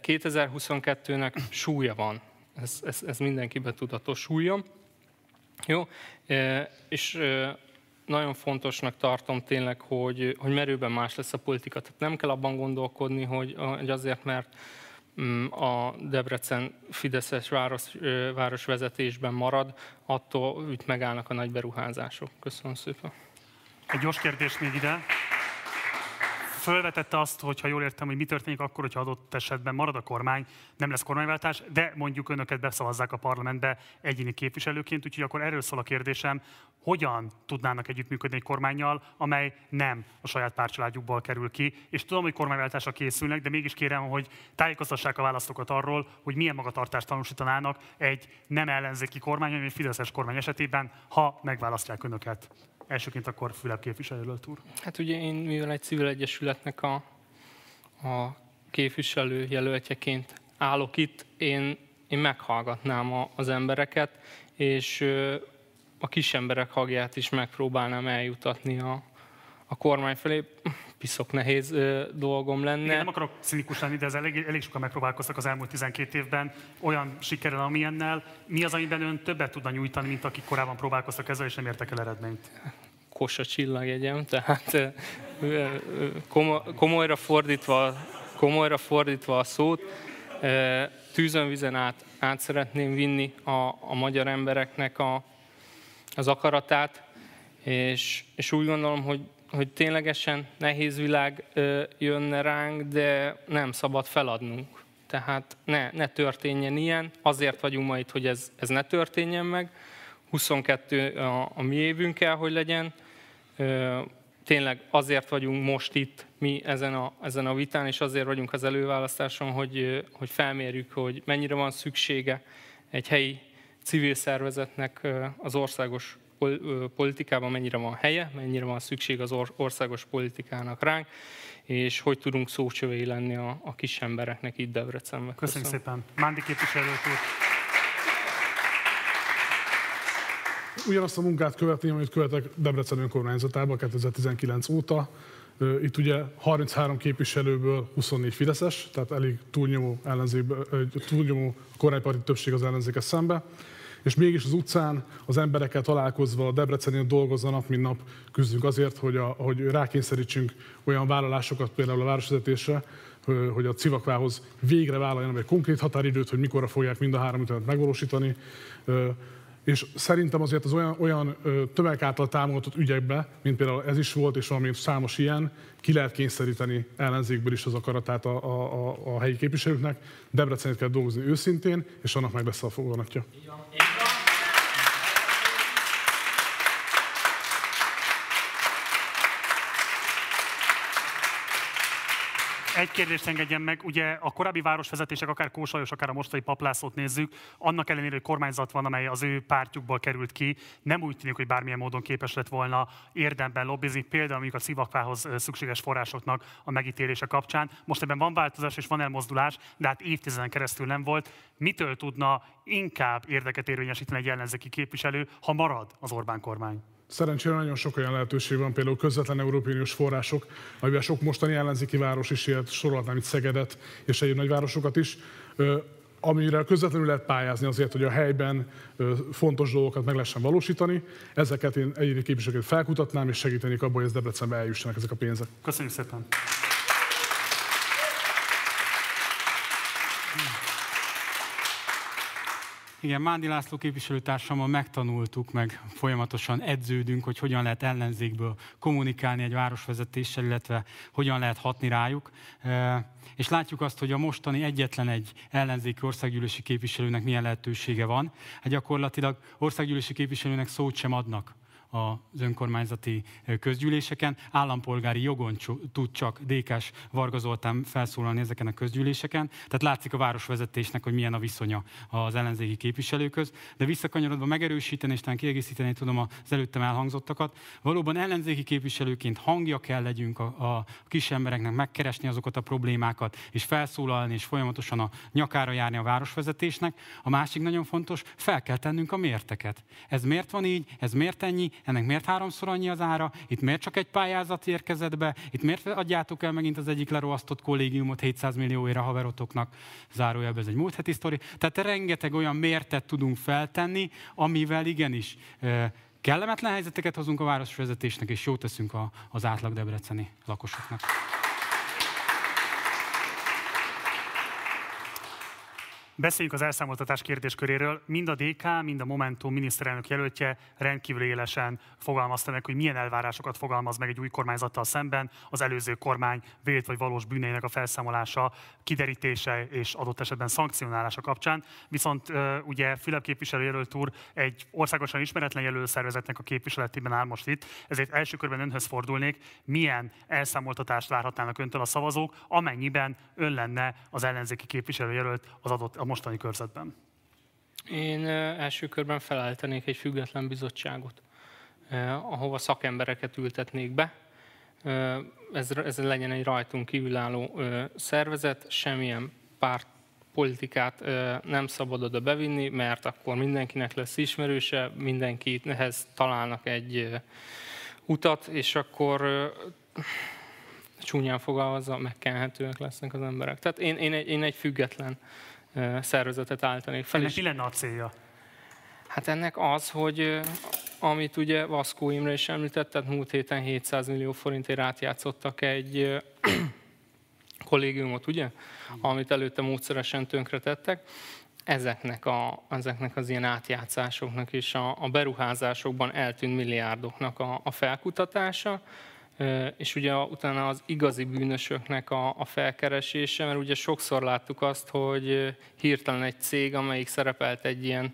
2022-nek súlya van, ez, ez, ez mindenkiben tudatos súlya. Jó, és nagyon fontosnak tartom tényleg, hogy, hogy merőben más lesz a politika. Tehát nem kell abban gondolkodni, hogy, hogy azért, mert mm, a Debrecen Fideszes város, városvezetésben marad, attól itt megállnak a nagy beruházások. Köszönöm szépen. Egy gyors kérdés még ide fölvetette azt, hogy ha jól értem, hogy mi történik akkor, hogyha adott esetben marad a kormány, nem lesz kormányváltás, de mondjuk önöket beszavazzák a parlamentbe egyéni képviselőként, úgyhogy akkor erről szól a kérdésem, hogyan tudnának együttműködni egy kormányjal, amely nem a saját párcsaládjukból kerül ki. És tudom, hogy kormányváltásra készülnek, de mégis kérem, hogy tájékoztassák a választókat arról, hogy milyen magatartást tanúsítanának egy nem ellenzéki kormány, vagy egy fideszes kormány esetében, ha megválasztják önöket. Elsőként akkor Fülep képviselőt úr. Hát ugye én, mivel egy civil egyesületnek a, a képviselő jelöltjeként állok itt, én, én meghallgatnám a, az embereket, és a kis emberek hagját is megpróbálnám eljutatni a, a kormány felé. piszok nehéz dolgom lenne. Igen, nem akarok cinikus lenni, de ez elég, elég sokan megpróbálkoztak az elmúlt 12 évben olyan sikerrel, amilyennel. Mi az, amiben ön többet tudna nyújtani, mint akik korábban próbálkoztak ezzel, és nem értek el eredményt? Kosa csillagjegyem, tehát komolyra fordítva, komolyra fordítva a szót, tűzön vizen át, át szeretném vinni a, a magyar embereknek a, az akaratát, és, és úgy gondolom, hogy, hogy ténylegesen nehéz világ jönne ránk, de nem szabad feladnunk. Tehát ne, ne történjen ilyen, azért vagyunk ma itt, hogy ez, ez ne történjen meg. 22 a, a mi évünk kell, hogy legyen. Tényleg azért vagyunk most itt mi ezen a, ezen a vitán, és azért vagyunk az előválasztáson, hogy, hogy felmérjük, hogy mennyire van szüksége egy helyi civil szervezetnek az országos politikában mennyire van helye, mennyire van szükség az országos politikának ránk, és hogy tudunk szócsövei lenni a, a kis embereknek itt Debrecenben. Köszönjük Köszönöm. szépen. Mándi képviselő úr. Ugyanazt a munkát követném, amit követek Debrecen önkormányzatában 2019 óta. Itt ugye 33 képviselőből 24 Fideszes, tehát elég túlnyomó, ellenzék, túlnyomó kormányparti többség az ellenzékes szembe és mégis az utcán az emberekkel találkozva a Debrecenén dolgozva nap, mint nap küzdünk azért, hogy, a, hogy rákényszerítsünk olyan vállalásokat például a városvezetésre, hogy a civakvához végre vállaljanak egy konkrét határidőt, hogy mikorra fogják mind a három ütemet megvalósítani. És szerintem azért az olyan, olyan tömeg által támogatott ügyekbe, mint például ez is volt, és valami számos ilyen, ki lehet kényszeríteni ellenzékből is az akaratát a, a, a, helyi képviselőknek. Debrecenét kell dolgozni őszintén, és annak meg lesz a foganatja. Egy kérdést engedjen meg, ugye a korábbi városvezetések, akár Kósajos, akár a mostani paplászót nézzük, annak ellenére, hogy kormányzat van, amely az ő pártjukból került ki, nem úgy tűnik, hogy bármilyen módon képes lett volna érdemben lobbizni, például mondjuk a szivakvához szükséges forrásoknak a megítélése kapcsán. Most ebben van változás és van elmozdulás, de hát évtizeden keresztül nem volt. Mitől tudna inkább érdeket érvényesíteni egy ellenzéki képviselő, ha marad az Orbán kormány? Szerencsére nagyon sok olyan lehetőség van, például közvetlen Európai Uniós források, amivel sok mostani ellenzéki város is élt, sorolhatnám itt Szegedet és egyéb nagyvárosokat is, amire közvetlenül lehet pályázni azért, hogy a helyben fontos dolgokat meg lehessen valósítani. Ezeket én egyéni képviselőket felkutatnám, és segítenék abban, hogy ez Debrecenbe eljussanak ezek a pénzek. Köszönjük szépen! Igen, Mándi László képviselőtársammal megtanultuk, meg folyamatosan edződünk, hogy hogyan lehet ellenzékből kommunikálni egy városvezetéssel, illetve hogyan lehet hatni rájuk. És látjuk azt, hogy a mostani egyetlen egy ellenzéki országgyűlési képviselőnek milyen lehetősége van. Hát gyakorlatilag országgyűlési képviselőnek szót sem adnak az önkormányzati közgyűléseken. Állampolgári jogon tud csak Dékás Varga Zoltán felszólalni ezeken a közgyűléseken. Tehát látszik a városvezetésnek, hogy milyen a viszonya az ellenzéki képviselőköz. De visszakanyarodva megerősíteni és talán kiegészíteni tudom az előttem elhangzottakat. Valóban ellenzéki képviselőként hangja kell legyünk a, a kis embereknek, megkeresni azokat a problémákat, és felszólalni, és folyamatosan a nyakára járni a városvezetésnek. A másik nagyon fontos, fel kell tennünk a mérteket. Ez miért van így, ez miért ennyi, ennek miért háromszor annyi az ára, itt miért csak egy pályázat érkezett be, itt miért adjátok el megint az egyik leroasztott kollégiumot 700 millióért a haverotoknak, zárójelben ez egy múlt heti sztori. Tehát rengeteg olyan mértet tudunk feltenni, amivel igenis kellemetlen helyzeteket hozunk a városvezetésnek, és jót teszünk az átlag debreceni lakosoknak. Beszéljünk az elszámoltatás kérdésköréről. Mind a DK, mind a Momentum miniszterelnök jelöltje rendkívül élesen fogalmazta meg, hogy milyen elvárásokat fogalmaz meg egy új kormányzattal szemben, az előző kormány vélt vagy valós bűneinek a felszámolása, kiderítése és adott esetben szankcionálása kapcsán. Viszont ugye Fülep képviselőjelölt úr egy országosan ismeretlen jelölszervezetnek a képviseletében áll most itt, ezért első körben önhöz fordulnék, milyen elszámoltatást várhatnának öntől a szavazók, amennyiben ön lenne az ellenzéki képviselőjelölt az adott a mostani körzetben? Én első körben felállítanék egy független bizottságot, ahova szakembereket ültetnék be. Ez, ez legyen egy rajtunk kívülálló szervezet, semmilyen párt politikát nem szabad oda bevinni, mert akkor mindenkinek lesz ismerőse, mindenkihez találnak egy utat, és akkor csúnyán fogalmazva megkenhetőek lesznek az emberek. Tehát én, én, egy, én egy független szervezetet állítanék fel. Ennek mi lenne a célja? Hát ennek az, hogy amit ugye Vaszkó Imre is említett, tehát múlt héten 700 millió forintért átjátszottak egy kollégiumot, ugye? Amit előtte módszeresen tönkretettek. Ezeknek, a, ezeknek az ilyen átjátszásoknak és a, a beruházásokban eltűnt milliárdoknak a, a felkutatása, és ugye utána az igazi bűnösöknek a, a felkeresése, mert ugye sokszor láttuk azt, hogy hirtelen egy cég, amelyik szerepelt egy ilyen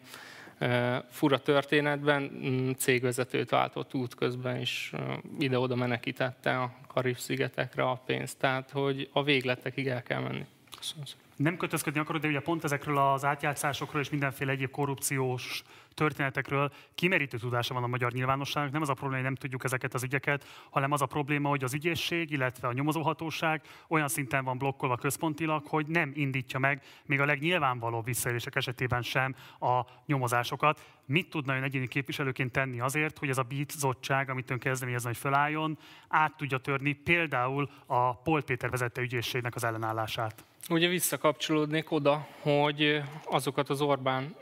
fura történetben, mm, cégvezetőt váltott útközben, és ide-oda menekítette a Karib-szigetekre a pénzt. Tehát, hogy a végletekig el kell menni. Köszönöm nem kötözködni akarok, de ugye pont ezekről az átjátszásokról és mindenféle egyéb korrupciós történetekről kimerítő tudása van a magyar nyilvánosságnak. Nem az a probléma, hogy nem tudjuk ezeket az ügyeket, hanem az a probléma, hogy az ügyészség, illetve a nyomozóhatóság olyan szinten van blokkolva központilag, hogy nem indítja meg még a legnyilvánvalóbb visszaélések esetében sem a nyomozásokat. Mit tudna ön egyéni képviselőként tenni azért, hogy ez a bizottság, amit ön kezdeményezne, hogy fölálljon, át tudja törni például a Polt Péter vezette ügyészségnek az ellenállását? Ugye visszakapcsolódnék oda, hogy azokat az Orbán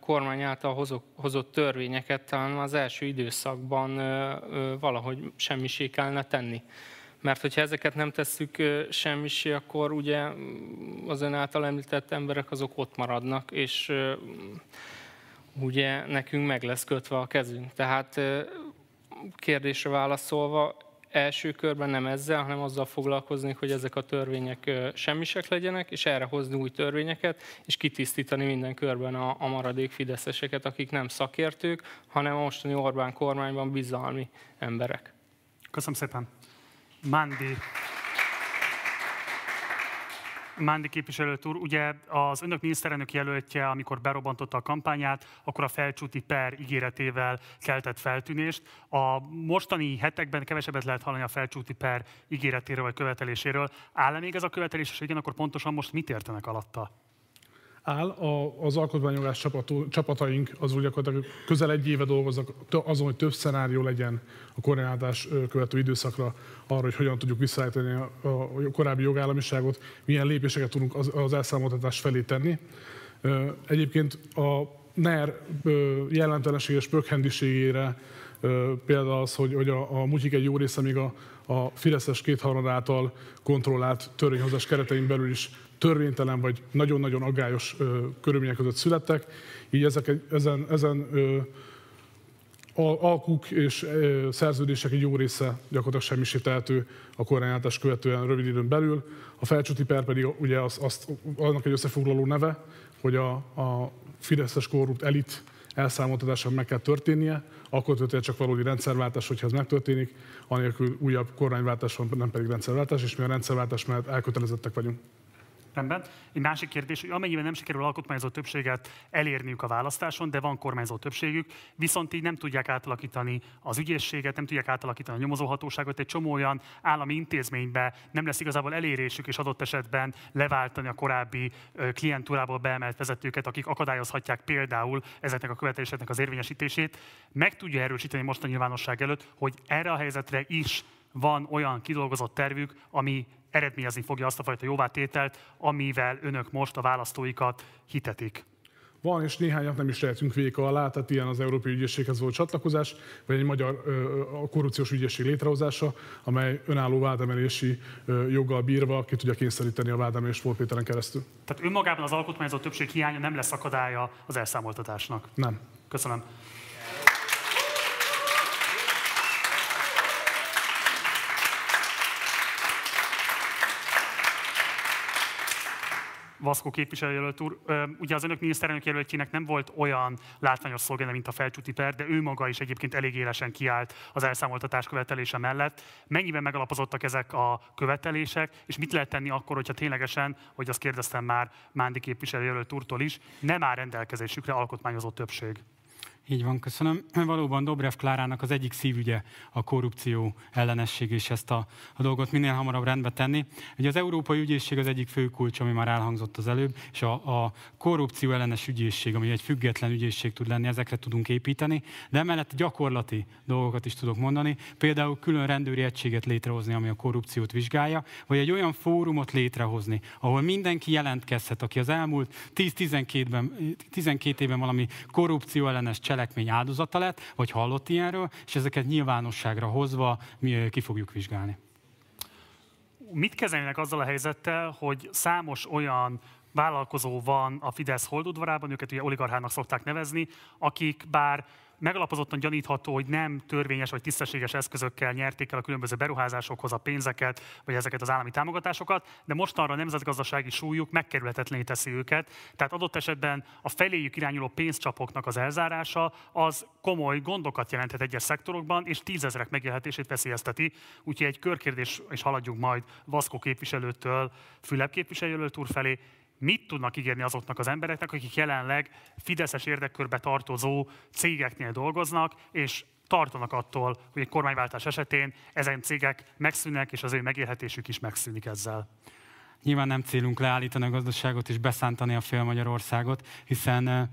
kormány által hozott törvényeket talán az első időszakban valahogy semmisé kellene tenni. Mert hogyha ezeket nem tesszük semmisé, akkor ugye az ön által említett emberek azok ott maradnak, és ugye nekünk meg lesz kötve a kezünk. Tehát kérdésre válaszolva, első körben nem ezzel, hanem azzal foglalkozni, hogy ezek a törvények semmisek legyenek, és erre hozni új törvényeket, és kitisztítani minden körben a, a maradék fideszeseket, akik nem szakértők, hanem a mostani Orbán kormányban bizalmi emberek. Köszönöm szépen. Mandi. Mándi képviselőt úr, ugye az önök miniszterelnök jelöltje, amikor berobbantotta a kampányát, akkor a felcsúti per ígéretével keltett feltűnést. A mostani hetekben kevesebbet lehet hallani a felcsúti per ígéretéről vagy követeléséről. Áll-e még ez a követelés, és igen, akkor pontosan most mit értenek alatta? Áll. A, az alkotmányjogás csapató, csapataink az úgy gyakorlatilag közel egy éve dolgoznak azon, hogy több szenárió legyen a koordinálás követő időszakra arra, hogy hogyan tudjuk visszaállítani a, a korábbi jogállamiságot, milyen lépéseket tudunk az, az elszámoltatás felé tenni. Egyébként a NER jelentelenséges pökhendiségére például az, hogy, hogy a, a mutyik egy jó része még a, a Fideszes kétharmad által kontrollált törvényhozás keretein belül is törvénytelen vagy nagyon-nagyon aggályos ö, körülmények között születtek. Így ezek, ezen, ezen ö, alkuk és ö, szerződések egy jó része gyakorlatilag semmisítehető a kormányátás követően rövid időn belül. A felcsúti per pedig ugye az, azt, annak egy összefoglaló neve, hogy a, a Fideszes korrupt elit elszámoltatása meg kell történnie, akkor történik csak valódi rendszerváltás, hogyha ez megtörténik, anélkül újabb kormányváltás van, nem pedig rendszerváltás, és mi a rendszerváltás mellett elkötelezettek vagyunk. Rendben. Egy másik kérdés, hogy amennyiben nem sikerül alkotmányozó többséget elérniük a választáson, de van kormányzó többségük, viszont így nem tudják átalakítani az ügyészséget, nem tudják átalakítani a nyomozóhatóságot, egy csomó olyan állami intézménybe nem lesz igazából elérésük, és adott esetben leváltani a korábbi klientúrából beemelt vezetőket, akik akadályozhatják például ezeknek a követeléseknek az érvényesítését. Meg tudja erősíteni most a nyilvánosság előtt, hogy erre a helyzetre is van olyan kidolgozott tervük, ami eredményezni fogja azt a fajta jóvátételt, amivel önök most a választóikat hitetik. Van, és néhányat nem is lehetünk véka alá, tehát ilyen az Európai Ügyészséghez volt csatlakozás, vagy egy magyar a korrupciós ügyészség létrehozása, amely önálló vádemelési joggal bírva ki tudja kényszeríteni a vádemelést Volt Péteren keresztül. Tehát önmagában az alkotmányozó többség hiánya nem lesz akadálya az elszámoltatásnak? Nem. Köszönöm. Vaszkó képviselőjelölt úr, ugye az önök miniszterelnök jelöltjének nem volt olyan látványos szolgálat, mint a felcsúti per, de ő maga is egyébként elég élesen kiállt az elszámoltatás követelése mellett. Mennyiben megalapozottak ezek a követelések, és mit lehet tenni akkor, hogyha ténylegesen, hogy azt kérdeztem már Mándi képviselőjelölt úrtól is, nem áll rendelkezésükre alkotmányozó többség? Így van, köszönöm. Valóban Dobrev Klárának az egyik szívügye a korrupció ellenesség, és ezt a, a dolgot minél hamarabb rendbe tenni. Ugye az Európai Ügyészség az egyik fő kulcs, ami már elhangzott az előbb, és a, a korrupció ellenes ügyészség, ami egy független ügyészség tud lenni, ezekre tudunk építeni, de emellett gyakorlati dolgokat is tudok mondani, például külön rendőri egységet létrehozni, ami a korrupciót vizsgálja, vagy egy olyan fórumot létrehozni, ahol mindenki jelentkezhet, aki az elmúlt 10-12 12 évben valami korrupció ellenes cselekmény áldozata lett, vagy hallott ilyenről, és ezeket nyilvánosságra hozva mi ki fogjuk vizsgálni. Mit kezelnek azzal a helyzettel, hogy számos olyan vállalkozó van a Fidesz holdudvarában, őket ugye oligarchának szokták nevezni, akik bár megalapozottan gyanítható, hogy nem törvényes vagy tisztességes eszközökkel nyerték el a különböző beruházásokhoz a pénzeket, vagy ezeket az állami támogatásokat, de mostanra a nemzetgazdasági súlyuk megkerülhetetlené teszi őket. Tehát adott esetben a feléjük irányuló pénzcsapoknak az elzárása az komoly gondokat jelenthet egyes szektorokban, és tízezrek megélhetését veszélyezteti. Úgyhogy egy körkérdés, és haladjunk majd Vaszkó képviselőtől Fülep képviselőtől úr felé mit tudnak ígérni azoknak az embereknek, akik jelenleg Fideszes érdekkörbe tartozó cégeknél dolgoznak, és tartanak attól, hogy egy kormányváltás esetén ezen cégek megszűnnek, és az ő megélhetésük is megszűnik ezzel. Nyilván nem célunk leállítani a gazdaságot és beszántani a fél Magyarországot, hiszen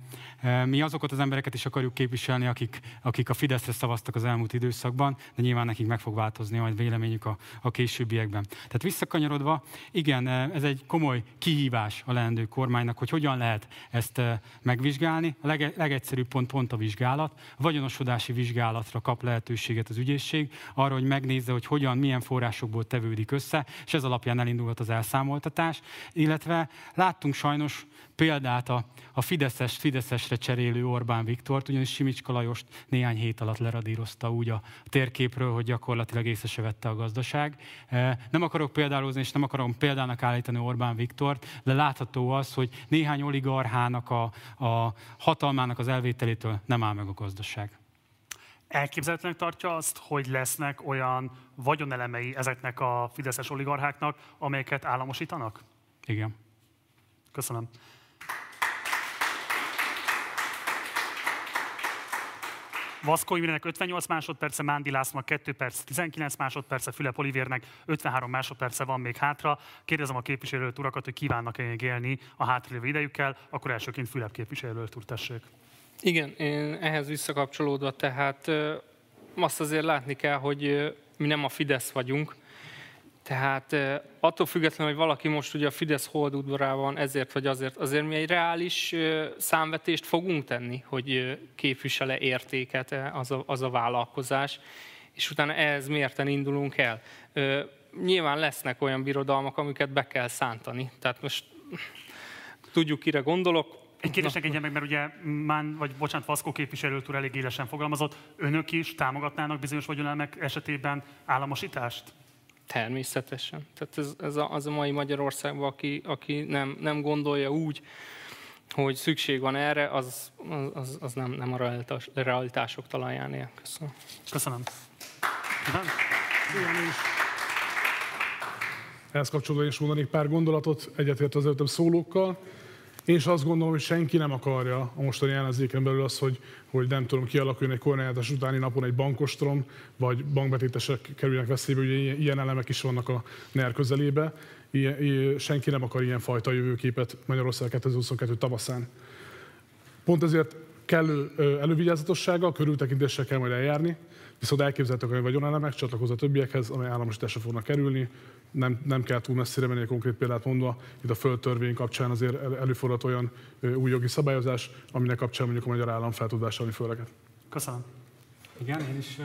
mi azokat az embereket is akarjuk képviselni, akik, akik a Fideszre szavaztak az elmúlt időszakban, de nyilván nekik meg fog változni majd véleményük a, a későbbiekben. Tehát visszakanyarodva, igen, ez egy komoly kihívás a leendő kormánynak, hogy hogyan lehet ezt megvizsgálni. A lege, legegyszerűbb pont pont a vizsgálat. A vagyonosodási vizsgálatra kap lehetőséget az ügyészség, arra, hogy megnézze, hogy hogyan, milyen forrásokból tevődik össze, és ez alapján elindulhat az elszámolás szolgáltatás, illetve láttunk sajnos példát a, a Fideszes, Fideszesre cserélő Orbán Viktort, ugyanis Simicska Lajost néhány hét alatt leradírozta úgy a térképről, hogy gyakorlatilag észre se vette a gazdaság. E, nem akarok példálozni, és nem akarom példának állítani Orbán Viktort, de látható az, hogy néhány oligarchának a, a hatalmának az elvételétől nem áll meg a gazdaság. Elképzelhetőnek tartja azt, hogy lesznek olyan vagyonelemei ezeknek a fideszes oligarcháknak, amelyeket államosítanak? Igen. Köszönöm. Vaszkó Imrének 58 másodperce, Mándi Lászlónak 2 perc, 19 másodperce, Fülep Olivérnek 53 másodperce van még hátra. Kérdezem a képviselőt urakat, hogy kívánnak-e élni a hátralévő idejükkel, akkor elsőként Fülep képviselőt úr, tessék. Igen, én ehhez visszakapcsolódva, tehát azt azért látni kell, hogy mi nem a Fidesz vagyunk, tehát attól függetlenül, hogy valaki most ugye a Fidesz holdudvarában ezért vagy azért, azért mi egy reális számvetést fogunk tenni, hogy képvisele értéket az a, az a vállalkozás, és utána ehhez mérten indulunk el. Nyilván lesznek olyan birodalmak, amiket be kell szántani. Tehát most tudjuk, kire gondolok, egy kérdés engedje meg, mert ugye Mán, vagy bocsánat, Vaszkó képviselő úr elég élesen fogalmazott. Önök is támogatnának bizonyos vagyonelmek esetében államosítást? Természetesen. Tehát ez, ez a, az a mai Magyarországban, aki, aki nem, nem gondolja úgy, hogy szükség van erre, az, az, az nem, nem a realitás, realitások talaján él. Köszönöm. Köszönöm. Ehhez kapcsolatban is mondanék pár gondolatot, egyetért az előttem szólókkal. Én is azt gondolom, hogy senki nem akarja a mostani ellenzéken belül azt, hogy, hogy nem tudom, kialakuljon egy kormányzás utáni napon egy bankostrom, vagy bankbetétesek kerülnek veszélybe, ugye ilyen elemek is vannak a NER közelébe. Ilyen, senki nem akar ilyen fajta jövőképet Magyarország 2022 tavaszán. Pont ezért kellő elővigyázatossággal, körültekintéssel kell majd eljárni, viszont elképzelhetők olyan vagyonelemek, csatlakozó a többiekhez, amely államosításra fognak kerülni, nem, nem kell túl messzire menni, konkrét példát mondva, itt a földtörvény kapcsán azért előfordult olyan új jogi szabályozás, aminek kapcsán mondjuk a magyar állam fel tud vásárolni földeket. Köszönöm. Igen, én is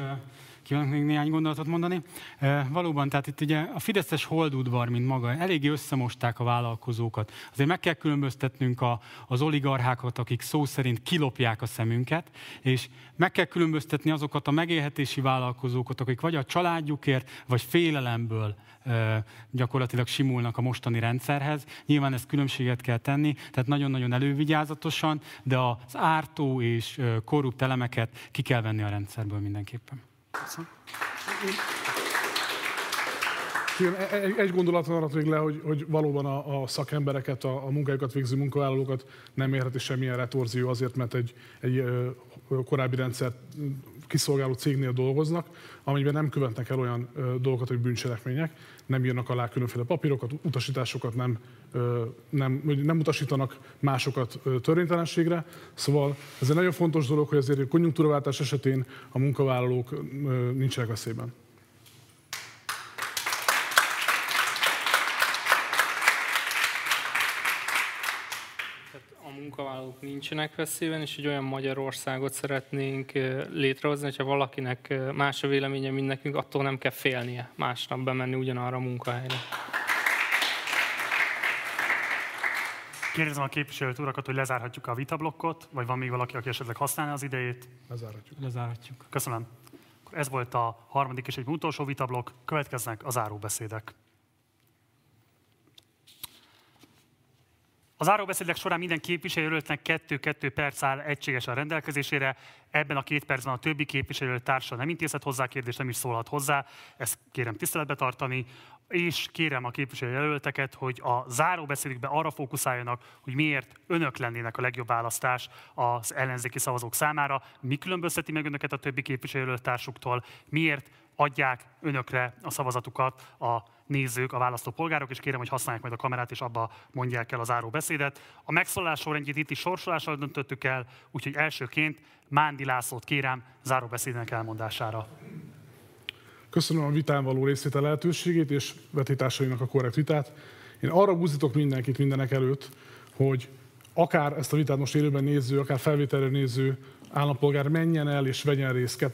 kívánok még néhány gondolatot mondani. E, valóban, tehát itt ugye a Fideszes holdudvar, mint maga, eléggé összemosták a vállalkozókat. Azért meg kell különböztetnünk a, az oligarchákat, akik szó szerint kilopják a szemünket, és meg kell különböztetni azokat a megélhetési vállalkozókat, akik vagy a családjukért, vagy félelemből gyakorlatilag simulnak a mostani rendszerhez. Nyilván ezt különbséget kell tenni, tehát nagyon-nagyon elővigyázatosan, de az ártó és korrupt elemeket ki kell venni a rendszerből mindenképpen. Igen, e- e- egy gondolaton arra még le, hogy, hogy valóban a, a szakembereket, a, a munkájukat végző munkavállalókat nem érheti semmilyen retorzió azért, mert egy, egy korábbi rendszer kiszolgáló cégnél dolgoznak, amiben nem követnek el olyan dolgokat, hogy bűncselekmények, nem írnak alá különféle papírokat, utasításokat nem, nem, nem utasítanak másokat törvénytelenségre. Szóval ez egy nagyon fontos dolog, hogy azért a konjunktúraváltás esetén a munkavállalók nincsenek veszélyben. Munkavállalók nincsenek veszélyben, és egy olyan Magyarországot szeretnénk létrehozni, hogyha valakinek más a véleménye, mint nekünk, attól nem kell félnie másnap bemenni ugyanarra a munkahelyre. Kérdezem a képviselőt urakat, hogy lezárhatjuk a vitablokkot, vagy van még valaki, aki esetleg használna az idejét? Lezárhatjuk. Lezárhatjuk. Köszönöm. Ez volt a harmadik és egy utolsó vitablokk, következnek a záróbeszédek. Az záróbeszédek során minden képviselőjelöltnek kettő-kettő perc áll egységesen rendelkezésére. Ebben a két percben a többi képviselő társa nem intézhet hozzá kérdést, nem is szólhat hozzá. Ezt kérem tiszteletbe tartani. És kérem a képviselőjelölteket, hogy a záróbeszédükben arra fókuszáljanak, hogy miért önök lennének a legjobb választás az ellenzéki szavazók számára, mi különbözteti meg önöket a többi képviselőjelölt társuktól, miért adják önökre a szavazatukat a nézők, a választópolgárok, és kérem, hogy használják majd a kamerát, és abba mondják el a záró beszédet. A megszólalás sorrendjét itt is sorsolással döntöttük el, úgyhogy elsőként Mándi Lászlót kérem záróbeszédnek elmondására. Köszönöm a vitán való részvétel lehetőségét és vetétársainak a korrekt vitát. Én arra buzdítok mindenkit mindenek előtt, hogy akár ezt a vitát most élőben néző, akár felvételre néző állampolgár menjen el és vegyen részt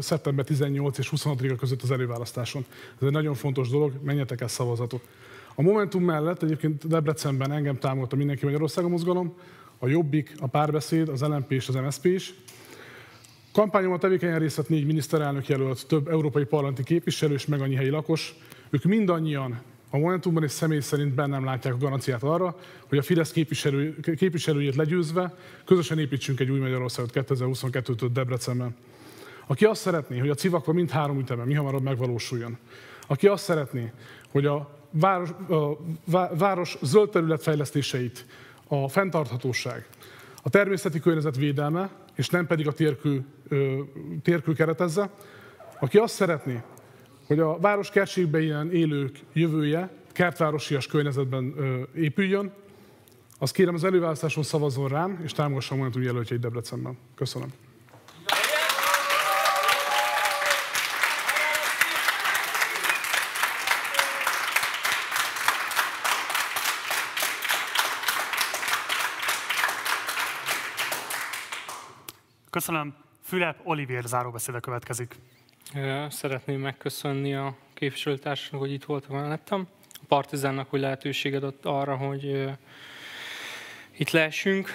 szeptember 18 és 26-a között az előválasztáson. Ez egy nagyon fontos dolog, menjetek el szavazatot. A Momentum mellett egyébként Debrecenben engem támogatta mindenki Magyarországon mozgalom, a Jobbik, a Párbeszéd, az LNP és az MSZP is. Kampányomban tevékenyen részt négy miniszterelnök jelölt, több európai parlamenti képviselő és meg annyi helyi lakos. Ők mindannyian a Momentumban és személy szerint bennem látják a garanciát arra, hogy a Fidesz képviselő, képviselőjét legyőzve közösen építsünk egy új Magyarországot 2022-től Debrecenben. Aki azt szeretné, hogy a civakva mind három ütemben mi hamarabb megvalósuljon. Aki azt szeretné, hogy a város, a város zöld terület fejlesztéseit, a fenntarthatóság, a természeti környezet védelme, és nem pedig a térkő, térkő keretezze, aki azt szeretné, hogy a város kertségben élők jövője kertvárosias környezetben épüljön, azt kérem az előválasztáson szavazzon rám, és támogassa a Momentum jelöltjeit Debrecenben. Köszönöm. Köszönöm. Fülep Olivier záróbeszéde következik. Szeretném megköszönni a képviselőtársnak, hogy itt voltak mellettem. A Partizánnak, hogy lehetőséget adott arra, hogy itt lehessünk.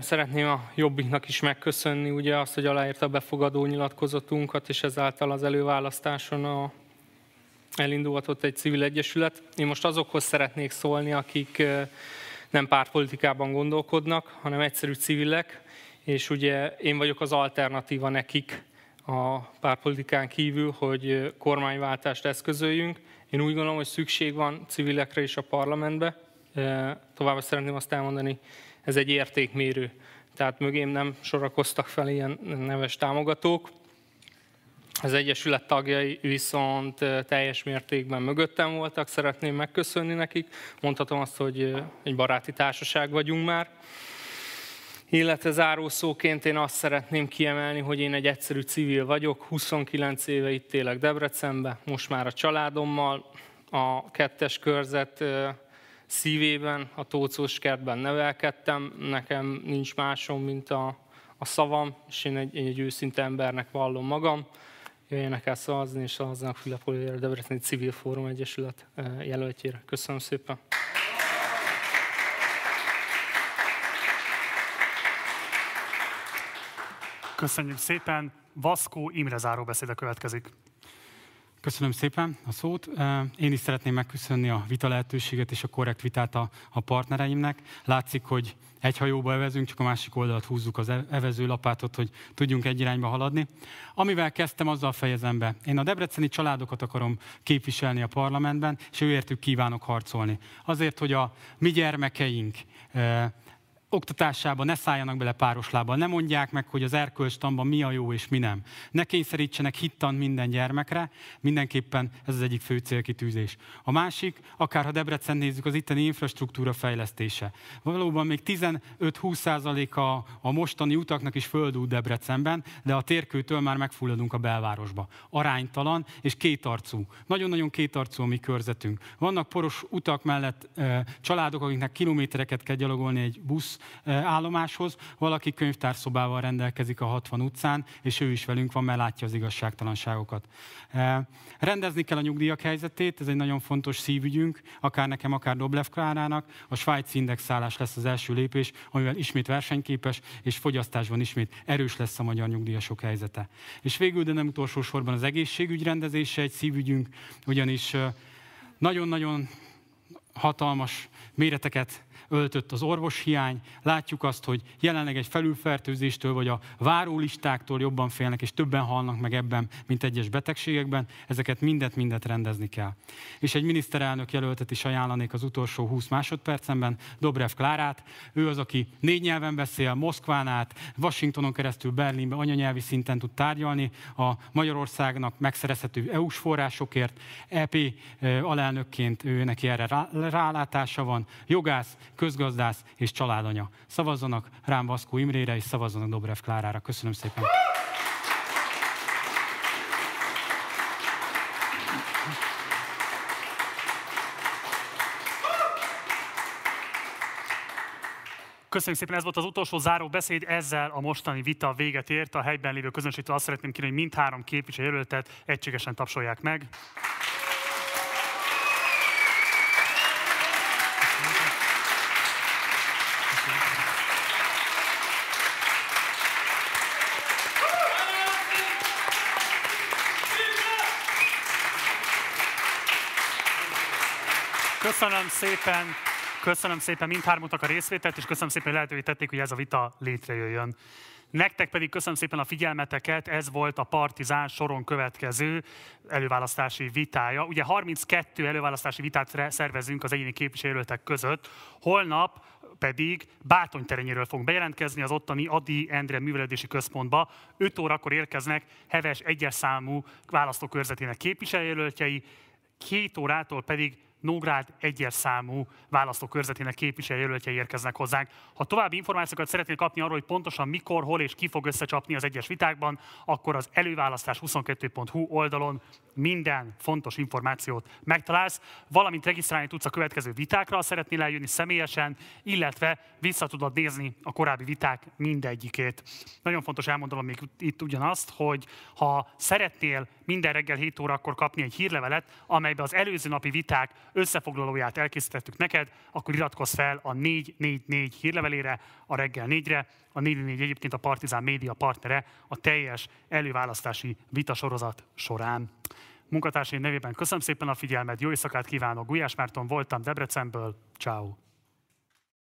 Szeretném a Jobbiknak is megköszönni ugye azt, hogy aláírta a befogadó nyilatkozatunkat, és ezáltal az előválasztáson a elindulhatott egy civil egyesület. Én most azokhoz szeretnék szólni, akik nem pártpolitikában gondolkodnak, hanem egyszerű civilek, és ugye én vagyok az alternatíva nekik, a párpolitikán kívül, hogy kormányváltást eszközöljünk. Én úgy gondolom, hogy szükség van civilekre is a parlamentbe. Továbbá szeretném azt elmondani, ez egy értékmérő. Tehát mögém nem sorakoztak fel ilyen neves támogatók. Az Egyesület tagjai viszont teljes mértékben mögöttem voltak, szeretném megköszönni nekik. Mondhatom azt, hogy egy baráti társaság vagyunk már. Illetve zárószóként én azt szeretném kiemelni, hogy én egy egyszerű civil vagyok, 29 éve itt élek Debrecenbe, most már a családommal, a kettes körzet szívében, a Tócós kertben nevelkedtem, nekem nincs másom, mint a, a szavam, és én egy, én egy őszinte embernek vallom magam. Jöjjenek el szavazni, és szavazzanak Fülep Debreceni Civil Fórum Egyesület jelöltjére. Köszönöm szépen! Köszönjük szépen. Vaszkó Imre záróbeszéde következik. Köszönöm szépen a szót. Én is szeretném megköszönni a vita lehetőséget és a korrekt vitát a, a partnereimnek. Látszik, hogy egy hajóba evezünk, csak a másik oldalt húzzuk az e-, evezőlapátot, hogy tudjunk egy irányba haladni. Amivel kezdtem, azzal fejezem be. Én a debreceni családokat akarom képviselni a parlamentben, és őértük kívánok harcolni. Azért, hogy a mi gyermekeink oktatásába ne szálljanak bele páros lábbal, ne mondják meg, hogy az erkölcstamban mi a jó és mi nem. Ne kényszerítsenek hittan minden gyermekre, mindenképpen ez az egyik fő célkitűzés. A másik, akár ha Debrecen nézzük, az itteni infrastruktúra fejlesztése. Valóban még 15-20% a, a mostani utaknak is földút Debrecenben, de a térkőtől már megfulladunk a belvárosba. Aránytalan és kétarcú. Nagyon-nagyon kétarcú a mi körzetünk. Vannak poros utak mellett e, családok, akiknek kilométereket kell gyalogolni egy busz állomáshoz, valaki könyvtárszobával rendelkezik a 60 utcán, és ő is velünk van, mert látja az igazságtalanságokat. Rendezni kell a nyugdíjak helyzetét, ez egy nagyon fontos szívügyünk, akár nekem, akár Doblev Klárának. A svájci indexálás lesz az első lépés, amivel ismét versenyképes, és fogyasztásban ismét erős lesz a magyar nyugdíjasok helyzete. És végül, de nem utolsó sorban az egészségügy rendezése egy szívügyünk, ugyanis nagyon-nagyon hatalmas méreteket öltött az orvoshiány. Látjuk azt, hogy jelenleg egy felülfertőzéstől vagy a várólistáktól jobban félnek, és többen halnak meg ebben, mint egyes betegségekben. Ezeket mindet, mindet rendezni kell. És egy miniszterelnök jelöltet is ajánlanék az utolsó 20 másodpercemben, Dobrev Klárát. Ő az, aki négy nyelven beszél, Moszkván át, Washingtonon keresztül Berlinbe anyanyelvi szinten tud tárgyalni a Magyarországnak megszerezhető EU-s forrásokért. EP alelnökként ő neki erre rálátása van. Jogász, közgazdász és családanya. Szavazzanak rám Vaszkó Imrére, és szavazzanak Dobrev Klárára. Köszönöm szépen! Köszönjük szépen, ez volt az utolsó záró beszéd, ezzel a mostani vita véget ért. A helyben lévő közönségtől azt szeretném kérni, hogy mindhárom képviselőjelöltet egységesen tapsolják meg. Köszönöm szépen, köszönöm szépen mindhármunknak a részvételt, és köszönöm szépen, hogy lehetővé tették, hogy ez a vita létrejöjjön. Nektek pedig köszönöm szépen a figyelmeteket, ez volt a Partizán soron következő előválasztási vitája. Ugye 32 előválasztási vitát szervezünk az egyéni képviselőtek között. Holnap pedig Bátony terenyéről fogunk bejelentkezni az ottani Adi Endre Művelődési Központba. 5 órakor érkeznek Heves egyes számú választókörzetének képviselőjelöltjei, két órától pedig Nógrád egyes számú választókörzetének képviselőjelöltjei érkeznek hozzánk. Ha további információkat szeretnél kapni arról, hogy pontosan mikor, hol és ki fog összecsapni az egyes vitákban, akkor az előválasztás22.hu oldalon minden fontos információt megtalálsz, valamint regisztrálni tudsz a következő vitákra, ha szeretnél eljönni személyesen, illetve vissza tudod nézni a korábbi viták mindegyikét. Nagyon fontos elmondanom még itt ugyanazt, hogy ha szeretnél minden reggel 7 órakor kapni egy hírlevelet, amelybe az előző napi viták összefoglalóját elkészítettük neked, akkor iratkozz fel a 444 hírlevelére, a reggel 4-re. A 444 egyébként a Partizán média partnere a teljes előválasztási vitasorozat során. Munkatársaim nevében köszönöm szépen a figyelmet, jó éjszakát kívánok, Gulyás Márton voltam Debrecenből, ciao.